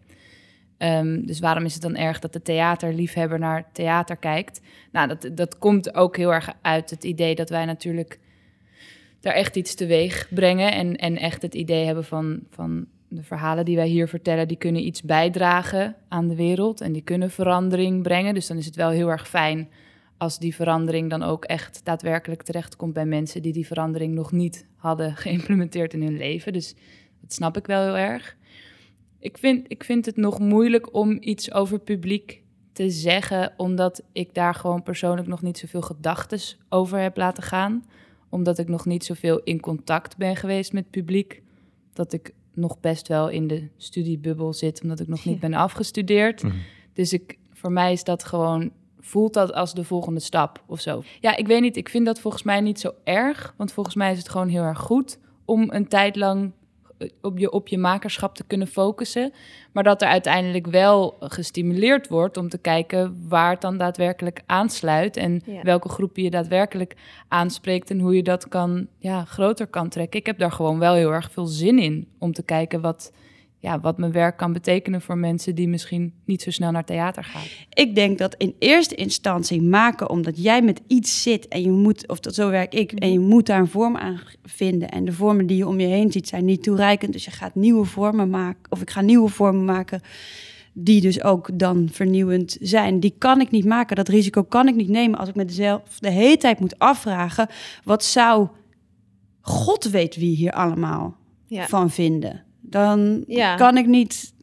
Ehm, dus waarom is het dan erg dat de theaterliefhebber naar theater kijkt? Nou, dat, dat komt ook heel erg uit het idee dat wij natuurlijk daar echt iets teweeg brengen. En, en echt het idee hebben van, van de verhalen die wij hier vertellen, die kunnen iets bijdragen aan de wereld. En die kunnen verandering brengen. Dus dan is het wel heel erg fijn als die verandering dan ook echt daadwerkelijk terechtkomt bij mensen die die verandering nog niet hadden geïmplementeerd in hun leven. Dus dat snap ik wel heel erg. Ik vind, ik vind het nog moeilijk om iets over publiek te zeggen, omdat ik daar gewoon persoonlijk nog niet zoveel gedachten over heb laten gaan. Omdat ik nog niet zoveel in contact ben geweest met publiek. Dat ik nog best wel in de studiebubbel zit, omdat ik nog niet ben afgestudeerd. Mhm. Dus ik, voor mij is dat gewoon, voelt dat als de volgende stap of zo. Ja, ik weet niet, ik vind dat volgens mij niet zo erg. Want volgens mij is het gewoon heel erg goed om een tijd lang eh, op je, op je makerschap te kunnen focussen. Maar dat er uiteindelijk wel gestimuleerd wordt om te kijken waar het dan daadwerkelijk aansluit. En Ja. welke groepen je daadwerkelijk aanspreekt en hoe je dat kan, ja, groter kan trekken. Ik heb daar gewoon wel heel erg veel zin in om te kijken wat ja, wat mijn werk kan betekenen voor mensen die misschien niet zo snel naar theater gaan. Ik denk dat in eerste instantie maken omdat jij met iets zit en je moet, of dat zo werk ik, en je moet daar een vorm aan vinden. En de vormen die je om je heen ziet zijn niet toereikend. Dus je gaat nieuwe vormen maken, of ik ga nieuwe vormen maken die dus ook dan vernieuwend zijn. Die kan ik niet maken. Dat risico kan ik niet nemen als ik mezelf de hele tijd moet afvragen: wat zou God weet wie hier allemaal Ja. van vinden? Dan Ja. kan ik niet.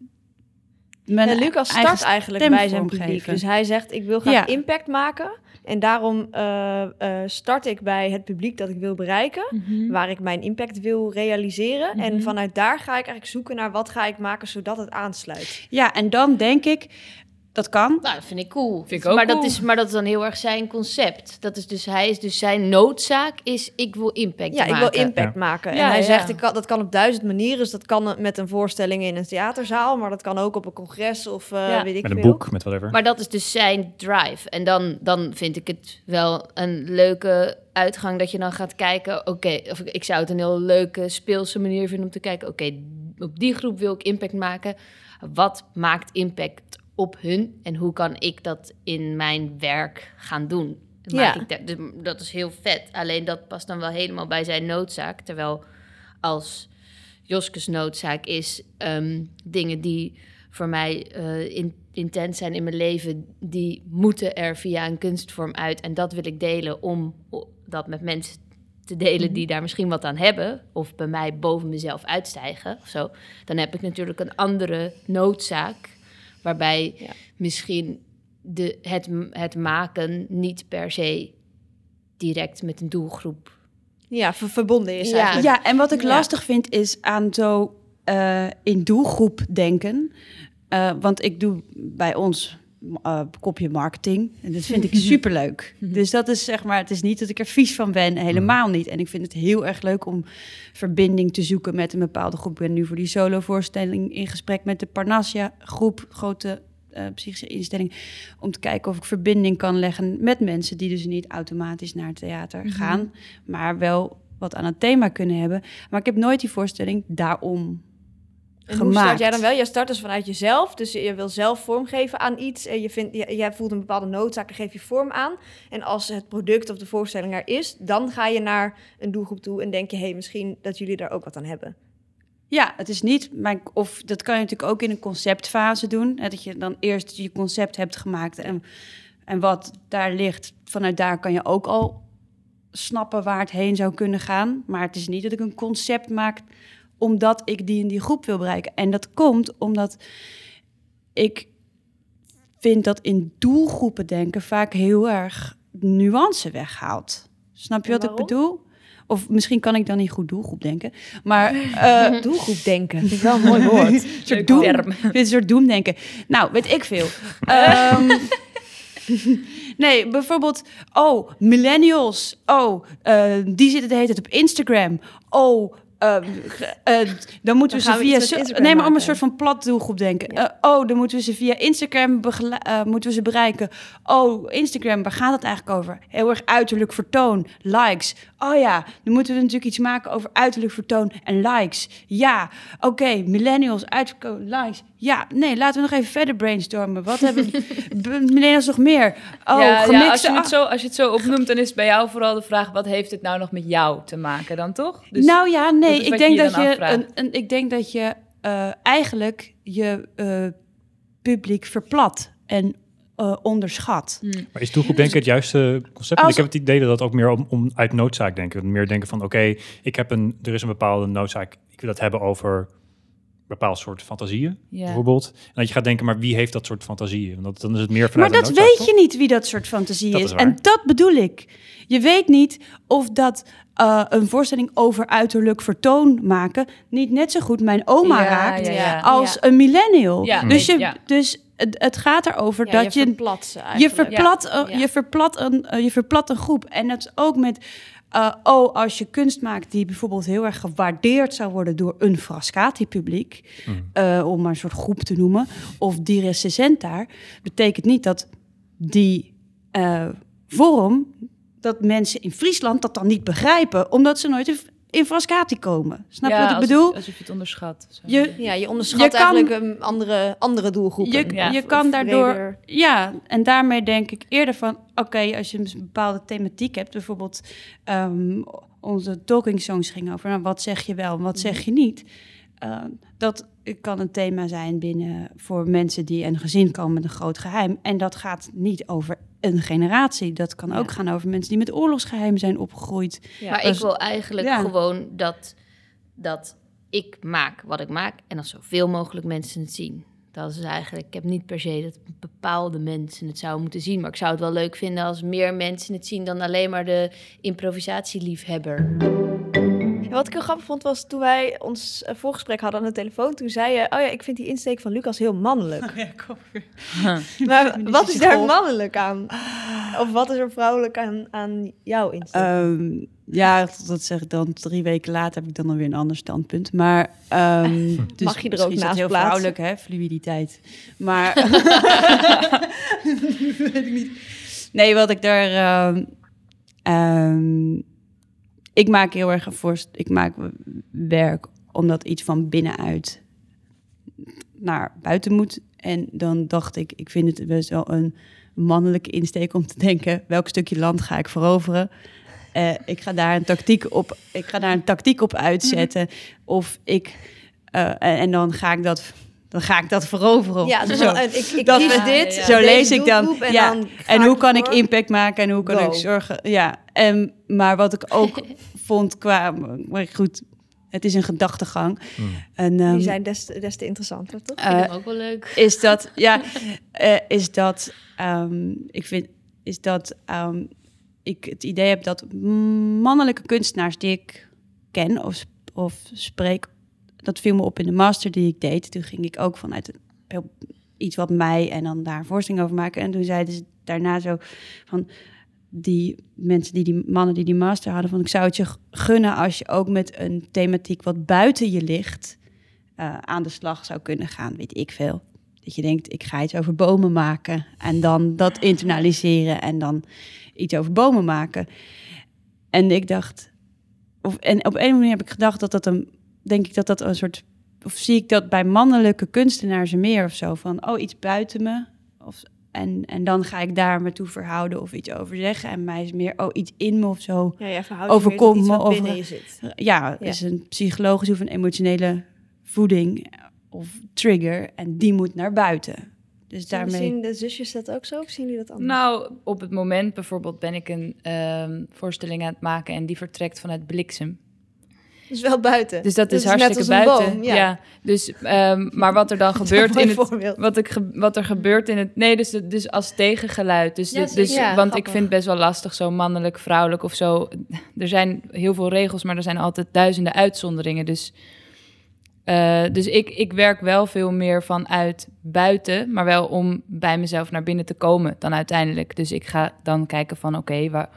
Mijn Ja, Lucas start eigen eigenlijk bij zijn publiek. Dus hij zegt, ik wil graag Ja. impact maken. En daarom eh, eh, start ik bij het publiek dat ik wil bereiken. Waar ik mijn impact wil realiseren. En Mhm. vanuit daar ga ik eigenlijk zoeken naar wat ga ik maken zodat het aansluit. Ja, en dan denk ik, dat kan. Nou, dat vind ik cool. Vind ik ook maar, cool. Dat is, maar dat is dan heel erg zijn concept. Dat is dus, hij is dus zijn noodzaak is, ik wil impact Ja, ik maken. wil impact Ja. maken. En Ja, hij ja. zegt, ik kan, dat kan op duizend manieren. Dus dat kan met een voorstelling in een theaterzaal. Maar dat kan ook op een congres of eh, Ja. weet ik Met een veel. boek, met whatever. Maar dat is dus zijn drive. En dan, dan vind ik het wel een leuke uitgang dat je dan gaat kijken. Oké, of ik, ik zou het een heel leuke speelse manier vinden om te kijken. Oké, op die groep wil ik impact maken. Wat maakt impact op hun en hoe kan ik dat in mijn werk gaan doen? Maak Ja. ik dat, dus dat is heel vet. Alleen dat past dan wel helemaal bij zijn noodzaak. Terwijl als Joskes noodzaak is ehm, dingen die voor mij in, intens zijn in mijn leven, die moeten er via een kunstvorm uit. En dat wil ik delen om dat met mensen te delen die daar misschien wat aan hebben, of bij mij boven mezelf uitstijgen of zo. Dan heb ik natuurlijk een andere noodzaak, waarbij Ja. misschien de, het, het maken niet per se direct met een doelgroep. Ja, ver- verbonden is Ja. eigenlijk. Ja, en wat ik Ja. lastig vind is aan zo eh, in doelgroep denken. Eh, want ik doe bij ons eh, kopje marketing. En dat vind ik superleuk. Dus dat is zeg maar, het is niet dat ik er vies van ben, helemaal niet. En ik vind het heel erg leuk om verbinding te zoeken met een bepaalde groep. Ik ben nu voor die solo-voorstelling in gesprek met de Parnassia-groep, grote eh, psychische instelling, om te kijken of ik verbinding kan leggen met mensen die dus niet automatisch naar het theater gaan, maar wel wat aan het thema kunnen hebben. Maar ik heb nooit die voorstelling daarom En hoe start gemaakt. jij dan wel? Jij start dus vanuit jezelf. Dus je wil zelf vormgeven aan iets. En je vindt, je- jij voelt een bepaalde noodzaak en geef je vorm aan. En als het product of de voorstelling er is, dan ga je naar een doelgroep toe en denk je, hé, hey, misschien dat jullie daar ook wat aan hebben. Ja, het is niet. Of dat kan je natuurlijk ook in een conceptfase doen. Hè, dat je dan eerst je concept hebt gemaakt en, en wat daar ligt. Vanuit daar kan je ook al snappen waar het heen zou kunnen gaan. Maar het is niet dat ik een concept maak omdat ik die in die groep wil bereiken. En dat komt omdat ik vind dat in doelgroepen denken vaak heel erg nuance weghaalt. Snap je wat ik bedoel? Of misschien kan ik dan niet goed doelgroep denken. Maar eh, Doelgroep denken. Vind ik wel een mooi woord. soort doem, een soort doemdenken. Nou, weet ik veel. Ehm, nee, bijvoorbeeld, oh, millennials. Oh, eh, die zitten de hele tijd op Instagram. Oh, ehm, eh, dan moeten we ze we via... Nee, maar om een soort van plat doelgroep denken. Ja. Eh, oh, dan moeten we ze via Instagram eh, moeten we ze bereiken. Oh, Instagram, waar gaat het eigenlijk over? Heel erg uiterlijk vertoon, likes. Oh ja, dan moeten we natuurlijk iets maken over uiterlijk vertoon en likes. Ja, oké, millennials, uiterlijk likes. Ja, nee, laten we nog even verder brainstormen. Wat hebben millennials nog meer? Oh, ja, ja, als, je het ah- zo, als je het zo opnoemt, dan is bij jou vooral de vraag... wat heeft het nou nog met jou te maken dan, toch? Dus nou ja, nee, is ik denk, dat je een, een, ik denk dat je eh, eigenlijk je eh, publiek verplat en eh, onderschat. Maar is doelgroep denken het juiste concept? Als- ik heb het idee dat dat ook meer om, om uit noodzaak denken. Meer denken van, oké, ik heb een, er is een bepaalde noodzaak. Ik wil dat hebben over bepaald soort fantasieën, Ja. bijvoorbeeld. En dat je gaat denken, maar wie heeft dat soort fantasieën? Want dat, dan is het meer Maar vanuit dat een noodzaak, weet toch? je niet wie dat soort fantasie Dat is. en dat bedoel ik. Je weet niet of dat eh, een voorstelling over uiterlijk vertoon maken niet net zo goed mijn oma Ja, raakt ja, ja. als Ja. een millennial. Ja, dus je, ja. dus het, het gaat erover Ja, dat je, verplat ze je, verplat, eh, Ja. je, verplat een, eh, je verplat een groep. En dat is ook met, eh, oh, als je kunst maakt die bijvoorbeeld heel erg gewaardeerd zou worden door een Frascati-publiek, Hmm. eh, om maar een soort groep te noemen, of die recensent daar, betekent niet dat die eh, vorm, dat mensen in Friesland dat dan niet begrijpen, omdat ze nooit in Frascati komen. Snap je Ja, wat ik bedoel? Alsof je het onderschat. Zo. Je, Ja, je onderschat Je kan- eigenlijk een andere, andere doelgroepen. je, Ja. je Of- kan of daardoor... breder. Ja, en daarmee denk ik eerder van... Oké, als je een bepaalde thematiek hebt... Bijvoorbeeld ehm, onze talking songs ging over... Nou, wat zeg je wel en wat zeg je niet? Ehm, dat kan een thema zijn binnen voor mensen die een gezin komen met een groot geheim. En dat gaat niet over een generatie. Dat kan ook gaan over mensen die met oorlogsgeheim zijn opgegroeid. Ja, maar ik wil eigenlijk ja. gewoon dat, dat ik maak wat ik maak en dat zoveel mogelijk mensen het zien. Dat is eigenlijk, ik heb niet per se dat bepaalde mensen het zouden moeten zien, maar ik zou het wel leuk vinden als meer mensen het zien dan alleen maar de improvisatieliefhebber. Wat ik heel grappig vond was toen wij ons eh, voorgesprek hadden aan de telefoon. Toen zei je, oh ja, ik vind die insteek van Lucas heel mannelijk. Ja, kom Maar wat is daar mannelijk aan? Of wat is er vrouwelijk aan, aan jouw insteek? Ehm, ja, dat zeg ik dan drie weken later heb ik dan alweer een ander standpunt. Maar ehm, dus Mag je er ook misschien is dat naast heel plaatsen? vrouwelijk, hè? Fluiditeit. Maar weet ik niet. Nee, wat ik daar. ehm, ehm, ik maak heel erg een voorst. Ik maak werk omdat iets van binnenuit naar buiten moet. En dan dacht ik, ik vind het best wel een mannelijke insteek om te denken: welk stukje land ga ik veroveren? Eh, ik ga daar een tactiek op. Ik ga daar een tactiek op uitzetten. Of ik eh, en dan ga ik dat. Dan ga ik dat veroveren. ja, dus Zo. dan, eh, ik, ik Dat kies dit. Ja, ja. Zo deze lees ik dan. En, ja. dan en hoe kan ik impact maken en hoe kan Go. ik zorgen? Ja, en, maar wat ik ook vond qua. Maar goed, het is een gedachtegang. En, ehm, Die zijn des, te- des te interessanter, toch? Ik vind eh, hem ook wel leuk. is dat, ja, eh, is dat, ehm, ik vind, is dat ehm, ik het idee heb dat mannelijke kunstenaars die ik ken of, of spreek, dat viel me op in de master die ik deed. Toen ging ik ook vanuit iets wat mij en dan daar een voorstelling over maken. En toen zeiden ze daarna zo van die mensen die die mannen die die master hadden, van ik zou het je gunnen als je ook met een thematiek wat buiten je ligt eh, aan de slag zou kunnen gaan, weet ik veel. Dat je denkt, ik ga iets over bomen maken en dan dat internaliseren en dan iets over bomen maken. En ik dacht, of, en op een manier heb ik gedacht dat dat een, denk ik dat dat een soort, of zie ik dat bij mannelijke kunstenaars meer of zo, van oh, iets buiten me. Of, en, en dan ga ik daar me toe verhouden of iets over zeggen. En mij is meer, oh, iets in me of zo. Ja, Overkomt me wat over- binnen je zit. Ja, Ja. is een psychologische of een emotionele voeding of trigger. En die moet naar buiten. Dus Daarmee... daarmee... Zien de zusjes dat ook zo of zien die dat anders? Nou, op het moment bijvoorbeeld ben ik een ehm, voorstelling aan het maken en die vertrekt vanuit bliksem. Dus wel buiten. Dus dat is hartstikke buiten. boom, ja. ja. Dus, ehm, maar wat er dan gebeurt in het, wat, ik wat er gebeurt in het, nee, dus, dus als tegengeluid. Dus, Ja, dus, want ik vind het best wel lastig zo mannelijk, vrouwelijk of zo. Er zijn heel veel regels, maar er zijn altijd duizenden uitzonderingen. Dus, eh, dus ik, ik werk wel veel meer vanuit buiten, maar wel om bij mezelf naar binnen te komen dan uiteindelijk. Dus ik ga dan kijken van oké, waar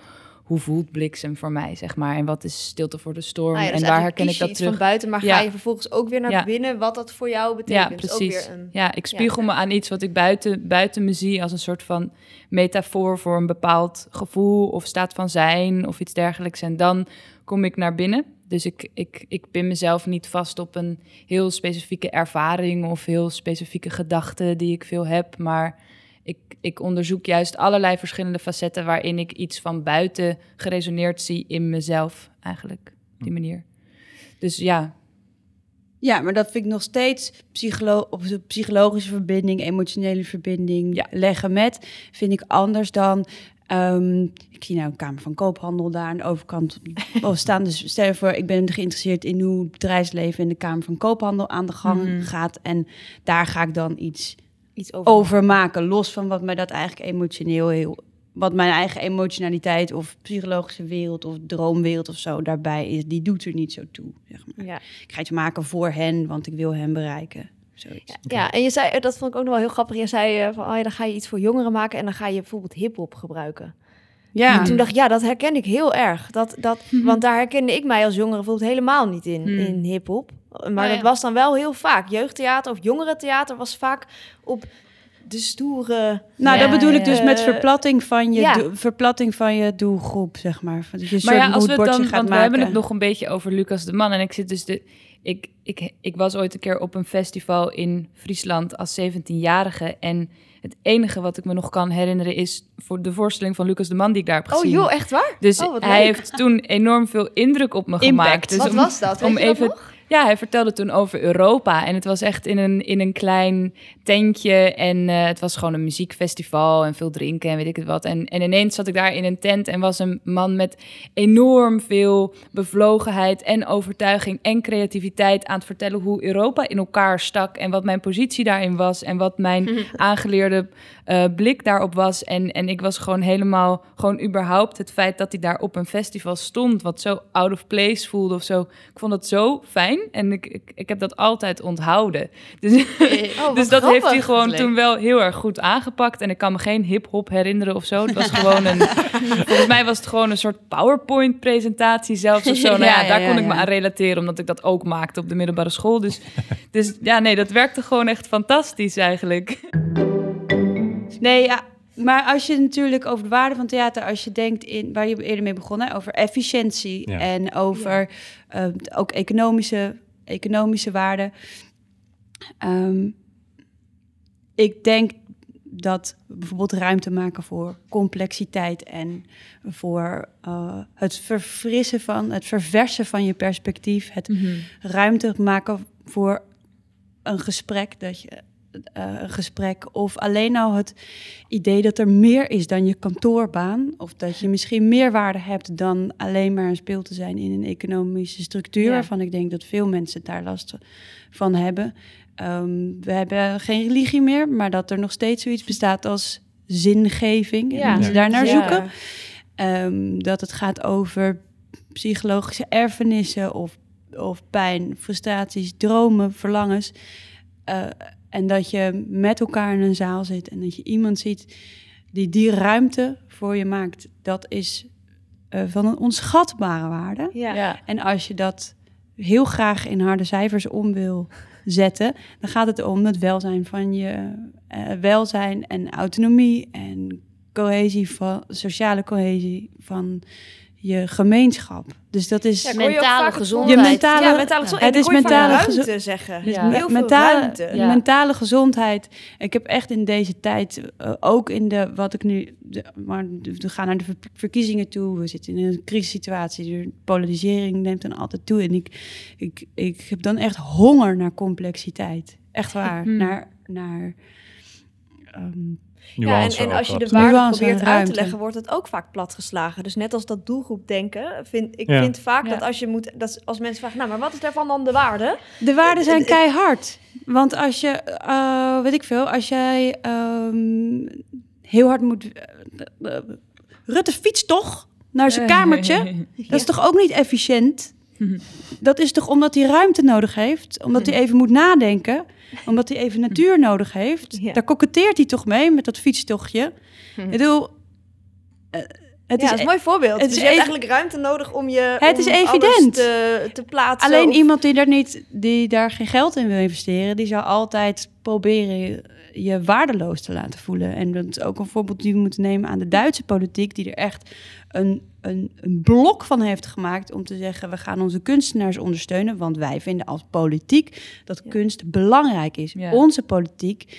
hoe voelt bliksem voor mij, zeg maar. En wat is stilte voor de storm? Ah ja, dus en waar eigenlijk herken ik dat iets terug? van buiten, maar Ja. ga je vervolgens ook weer naar Ja. binnen wat dat voor jou betekent. Ja, Dus ook precies. weer een... Ja, ik spiegel me aan iets wat ik buiten, buiten me zie als een soort van metafoor voor een bepaald gevoel of staat van zijn of iets dergelijks. En dan kom ik naar binnen. Dus ik, ik, ik pin mezelf niet vast op een heel specifieke ervaring of heel specifieke gedachten die ik veel heb. Maar ik, ik onderzoek juist allerlei verschillende facetten waarin ik iets van buiten geresoneerd zie in mezelf eigenlijk. Op die manier. Dus ja, Ja, maar dat vind ik nog steeds psycholo op de psychologische verbinding, emotionele verbinding Ja. leggen met. Vind ik anders dan. ehm, ik zie nou een Kamer van Koophandel daar aan de overkant oh, staan. Dus stel je voor, ik ben geïnteresseerd in hoe het bedrijfsleven in de Kamer van Koophandel aan de gang Mhm. gaat. En daar ga ik dan iets Iets over. over maken. Los van wat mij dat eigenlijk emotioneel heel. Wat mijn eigen emotionaliteit of psychologische wereld of droomwereld of zo daarbij is, die doet er niet zo toe. Zeg maar. Ja. Ik ga iets maken voor hen, want ik wil hen bereiken. Zoiets. Ja, en je zei, dat vond ik ook nog wel heel grappig. Je zei eh, van, oh ja, dan ga je iets voor jongeren maken en dan ga je bijvoorbeeld hip-hop gebruiken. Ja, En toen dacht ik, ja, dat herken ik heel erg. Dat, dat, Want daar herkende ik mij als jongere bijvoorbeeld helemaal niet in, Hmm. in hip-hop. Maar Oh ja. dat was dan wel heel vaak. Jeugdtheater of jongerentheater was vaak op de stoere... Nou, Ja, dat bedoel ik dus met verplatting van je, ja. doel- verplatting van je doelgroep, zeg maar. Dat je Maar ja, als we het dan, want we hebben het nog een beetje over Lucas de Man. En ik zit dus de. Ik, ik, ik was ooit een keer op een festival in Friesland als 17-jarige. En het enige wat ik me nog kan herinneren is voor de voorstelling van Lucas de Man die ik daar heb Oh gezien. joh, echt waar? Dus Oh, hij leuk. heeft toen enorm veel indruk op me Impact. gemaakt. Dus Wat om- was dat? om Weet je dat even, nog? Ja, hij vertelde toen over Europa. En het was echt in een, in een klein tentje. En eh, het was gewoon een muziekfestival en veel drinken en weet ik het wat. En, en ineens zat ik daar in een tent en was een man met enorm veel bevlogenheid en overtuiging en creativiteit aan het vertellen hoe Europa in elkaar stak. En wat mijn positie daarin was en wat mijn aangeleerde eh, blik daarop was. En, en ik was gewoon helemaal, gewoon überhaupt het feit dat hij daar op een festival stond, wat zo out of place voelde of zo. Ik vond dat zo fijn en ik, ik, ik heb dat altijd onthouden. Dus, Oh, wat dus dat heeft hij gewoon toen wel heel erg goed aangepakt. En ik kan me geen hip-hop herinneren of zo. Het was gewoon een. volgens mij was het gewoon een soort PowerPoint-presentatie zelfs of zo. Nou ja, daar ja, kon ik me aan relateren, omdat ik dat ook maakte op de middelbare school. Dus, dus ja, nee, dat werkte gewoon echt fantastisch eigenlijk. Nee, ja. Maar als je natuurlijk over de waarde van theater, als je denkt in waar je eerder mee begon, hè, over efficiëntie Ja. en over eh, ook economische, economische waarde. Ehm, ik denk dat bijvoorbeeld ruimte maken voor complexiteit en voor eh, het verfrissen van, het verversen van je perspectief, het ruimte maken voor een gesprek, dat je eh, een gesprek of alleen al het idee dat er meer is dan je kantoorbaan of dat je misschien meer waarde hebt dan alleen maar een speel te zijn in een economische structuur Ja. waarvan ik denk dat veel mensen daar last van hebben. Ehm, we hebben geen religie meer, maar dat er nog steeds zoiets bestaat als zingeving en Ja. mensen daar naar Ja. zoeken. Ehm, dat het gaat over psychologische erfenissen of, of pijn, frustraties, dromen, verlangens. Eh, en dat je met elkaar in een zaal zit en dat je iemand ziet die die ruimte voor je maakt. Dat is eh, van een onschatbare waarde. Ja. En als je dat heel graag in harde cijfers om wil zetten, dan gaat het om het welzijn van je eh, welzijn en autonomie en cohesie van sociale cohesie van je gemeenschap. Dus dat is Ja, Mentale gezondheid. je mentale, Ja, mentale gezondheid. Het is mentale ruimte gezo- zeggen. Dus Ja. Heel veel mentale, ruimte. Ja. mentale gezondheid. Ik heb echt in deze tijd, eh, ook in de wat ik nu, de, maar we gaan naar de ver- verkiezingen toe. We zitten in een crisissituatie. De polarisering neemt dan altijd toe. En ik, ik, ik heb dan echt honger naar complexiteit. Echt waar. Hmm. Naar, naar Ja, en, en als je de waarde probeert uit te leggen, wordt het ook vaak platgeslagen. Dus net als dat doelgroepdenken, vind ik Ja. vind vaak Ja. dat als je moet, dat als mensen vragen, nou, maar wat is daarvan dan de waarde? De waarden zijn Eh, eh, keihard. Want als je, eh, weet ik veel, als jij ehm, heel hard moet. eh, eh, Rutte fietst toch naar zijn kamertje? Dat is toch ook niet efficiënt? Dat is toch omdat hij ruimte nodig heeft? Omdat hij even moet nadenken? Omdat hij even natuur nodig heeft? Ja. Daar koketteert hij toch mee met dat fietstochtje? Ik bedoel, eh, het ja, is is een mooi voorbeeld. het dus is je hebt even- eigenlijk ruimte nodig om je Het om is evident. te, te plaatsen. Alleen of- iemand die daar niet, die daar geen geld in wil investeren, die zou altijd proberen je waardeloos te laten voelen. En dat is ook een voorbeeld die we moeten nemen aan de Duitse politiek, die er echt een, een, een blok van heeft gemaakt om te zeggen: we gaan onze kunstenaars ondersteunen, want wij vinden als politiek dat Ja. kunst belangrijk is. Ja. Onze politiek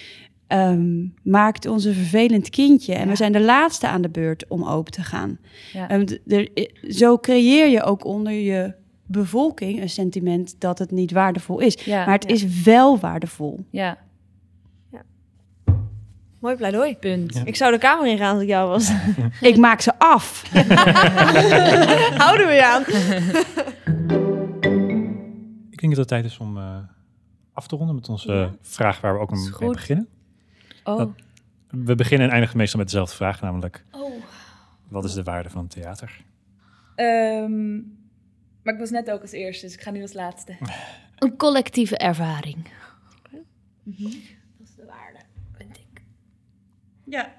ehm, maakt ons een vervelend kindje en Ja. we zijn de laatste aan de beurt om open te gaan. Ja. Ehm, er- zo creëer je ook onder je bevolking een sentiment dat het niet waardevol is. Ja, maar het ja. is wel waardevol. ja, Mooi pleidooi. punt. Ja. Ik zou de kamer ingaan als ik jou was. Ik maak ze af. Houden we je aan. Ik denk dat het tijd is om eh, af te ronden met onze Ja. vraag waar we ook mee beginnen. Oh. Dat- We beginnen en eindigen meestal met dezelfde vraag, namelijk oh. wat is de waarde van theater? Ehm, maar ik was net ook als eerste, dus ik ga nu als laatste. Een collectieve ervaring. Mhm. Dat is de waarde, vind ik. Ja.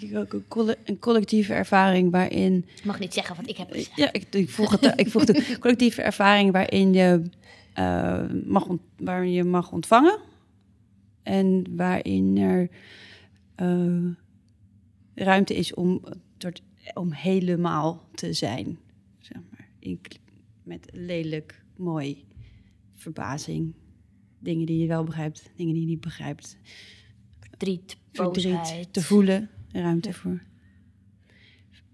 Ik ook een, een collectieve ervaring waarin. Ik mag niet zeggen wat ik heb gezegd. Ja, ik, ik vroeg het. ik vroeg de collectieve ervaring waarin je, eh, mag, ont- waarin je mag ontvangen. En waarin er eh, ruimte is om, tot, om helemaal te zijn. Zeg maar. Incl- met lelijk, mooi, verbazing. Dingen die je wel begrijpt, dingen die je niet begrijpt. Verdriet, Verdriet boosheid. te voelen, ruimte voor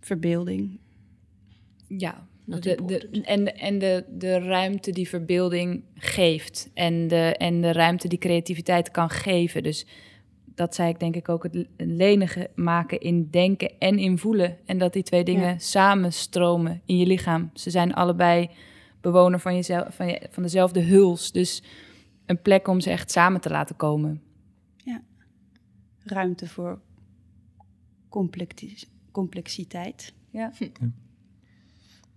verbeelding. Ja, Dat de, en, en de, de ruimte die verbeelding geeft. En de, en de ruimte die creativiteit kan geven. Dus dat zei ik denk ik ook, het lenige maken in denken en in voelen. En dat die twee dingen Ja. samen stromen in je lichaam. Ze zijn allebei bewoner van, jezelf, van, je, van dezelfde huls. Dus een plek om ze echt samen te laten komen. Ruimte voor complexi- complexiteit. Ja.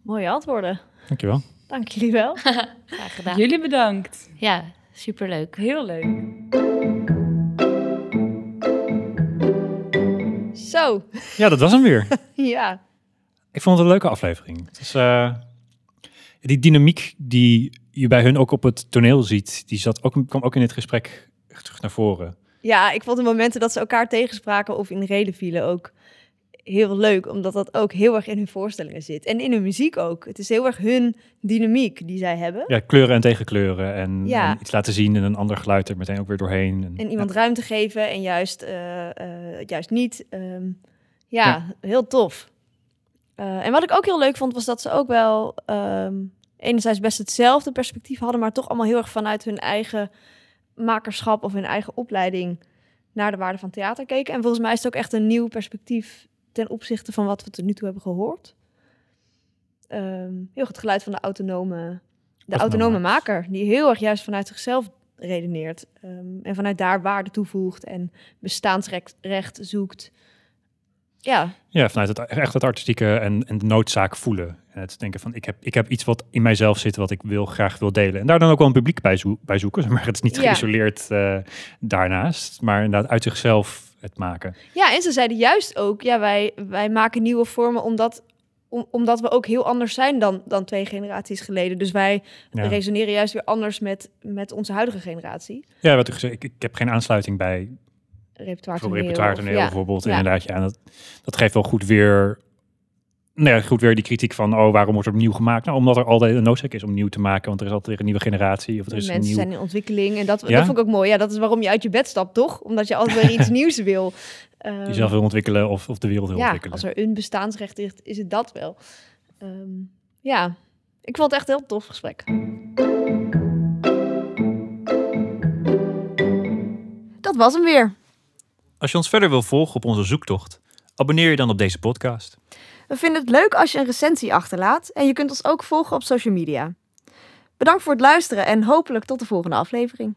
Mooie antwoorden. Dankjewel. Dank jullie wel. Graag gedaan. Jullie bedankt. Ja, superleuk. Heel leuk. Zo, Ja, dat was hem weer. ja. Ik vond het een leuke aflevering. Het is, eh, die dynamiek die je bij hun ook op het toneel ziet, die zat ook, kwam ook in dit gesprek terug naar voren. Ja, ik vond de momenten dat ze elkaar tegenspraken of in reden vielen ook heel leuk, omdat dat ook heel erg in hun voorstellingen zit. En in hun muziek ook. Het is heel erg hun dynamiek die zij hebben. Ja, kleuren en tegenkleuren en, Ja. en iets laten zien en een ander geluid er meteen ook weer doorheen. En, En iemand ruimte geven en juist, eh, juist niet. Ehm, ja, heel tof. Eh, en wat ik ook heel leuk vond, was dat ze ook wel ehm, enerzijds best hetzelfde perspectief hadden, maar toch allemaal heel erg vanuit hun eigen makerschap of hun eigen opleiding naar de waarde van theater keken. En volgens mij is het ook echt een nieuw perspectief ten opzichte van wat we tot nu toe hebben gehoord. Ehm, heel goed het geluid van de autonome, de Autonome maker, die heel erg juist vanuit zichzelf redeneert. ehm, en vanuit daar waarde toevoegt en bestaansrecht recht zoekt. Ja, Ja, vanuit het, echt het artistieke en, en de noodzaak voelen. En het denken van, ik heb, ik heb iets wat in mijzelf zit, wat ik wil, graag wil delen. En daar dan ook wel een publiek bij, bij zoeken. Maar het is niet Ja. geïsoleerd eh, daarnaast. Maar inderdaad uit zichzelf het maken. Ja, en ze zeiden juist ook, ja, wij, wij maken nieuwe vormen omdat, om, omdat we ook heel anders zijn dan, dan twee generaties geleden. Dus wij Ja, resoneren juist weer anders met, met onze huidige generatie. ja wat ik gezegd, ik, ik heb geen aansluiting bij Repertoire toneel. repertoire toneel ja. bijvoorbeeld. Ja. Inderdaad, ja, dat, dat geeft wel goed weer... Nou ja, goed weer die kritiek van, oh, waarom wordt er opnieuw gemaakt? Nou, omdat er altijd een noodzaak is om nieuw te maken, want er is altijd weer een nieuwe generatie. Of er is een mensen nieuw... zijn in ontwikkeling en dat, Ja? dat vond ik ook mooi. Ja, dat is waarom je uit je bed stapt, toch? Omdat je altijd weer iets nieuws wil. Ehm, jezelf wil ontwikkelen of, of de wereld wil ja, ontwikkelen. als er een bestaansrecht is, is het dat wel. Ehm, ja, ik vond het echt een heel tof gesprek. Dat was hem weer. Als je ons verder wil volgen op onze zoektocht, abonneer je dan op deze podcast. We vinden het leuk als je een recensie achterlaat en je kunt ons ook volgen op social media. Bedankt voor het luisteren en hopelijk tot de volgende aflevering.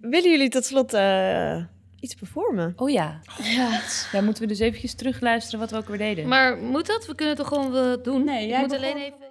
Willen jullie tot slot eh, iets performen? Oh ja. Dan moeten we dus eventjes terugluisteren wat we ook weer deden. Maar moet dat? We kunnen toch gewoon wel doen? Nee, jij moet begon- alleen even...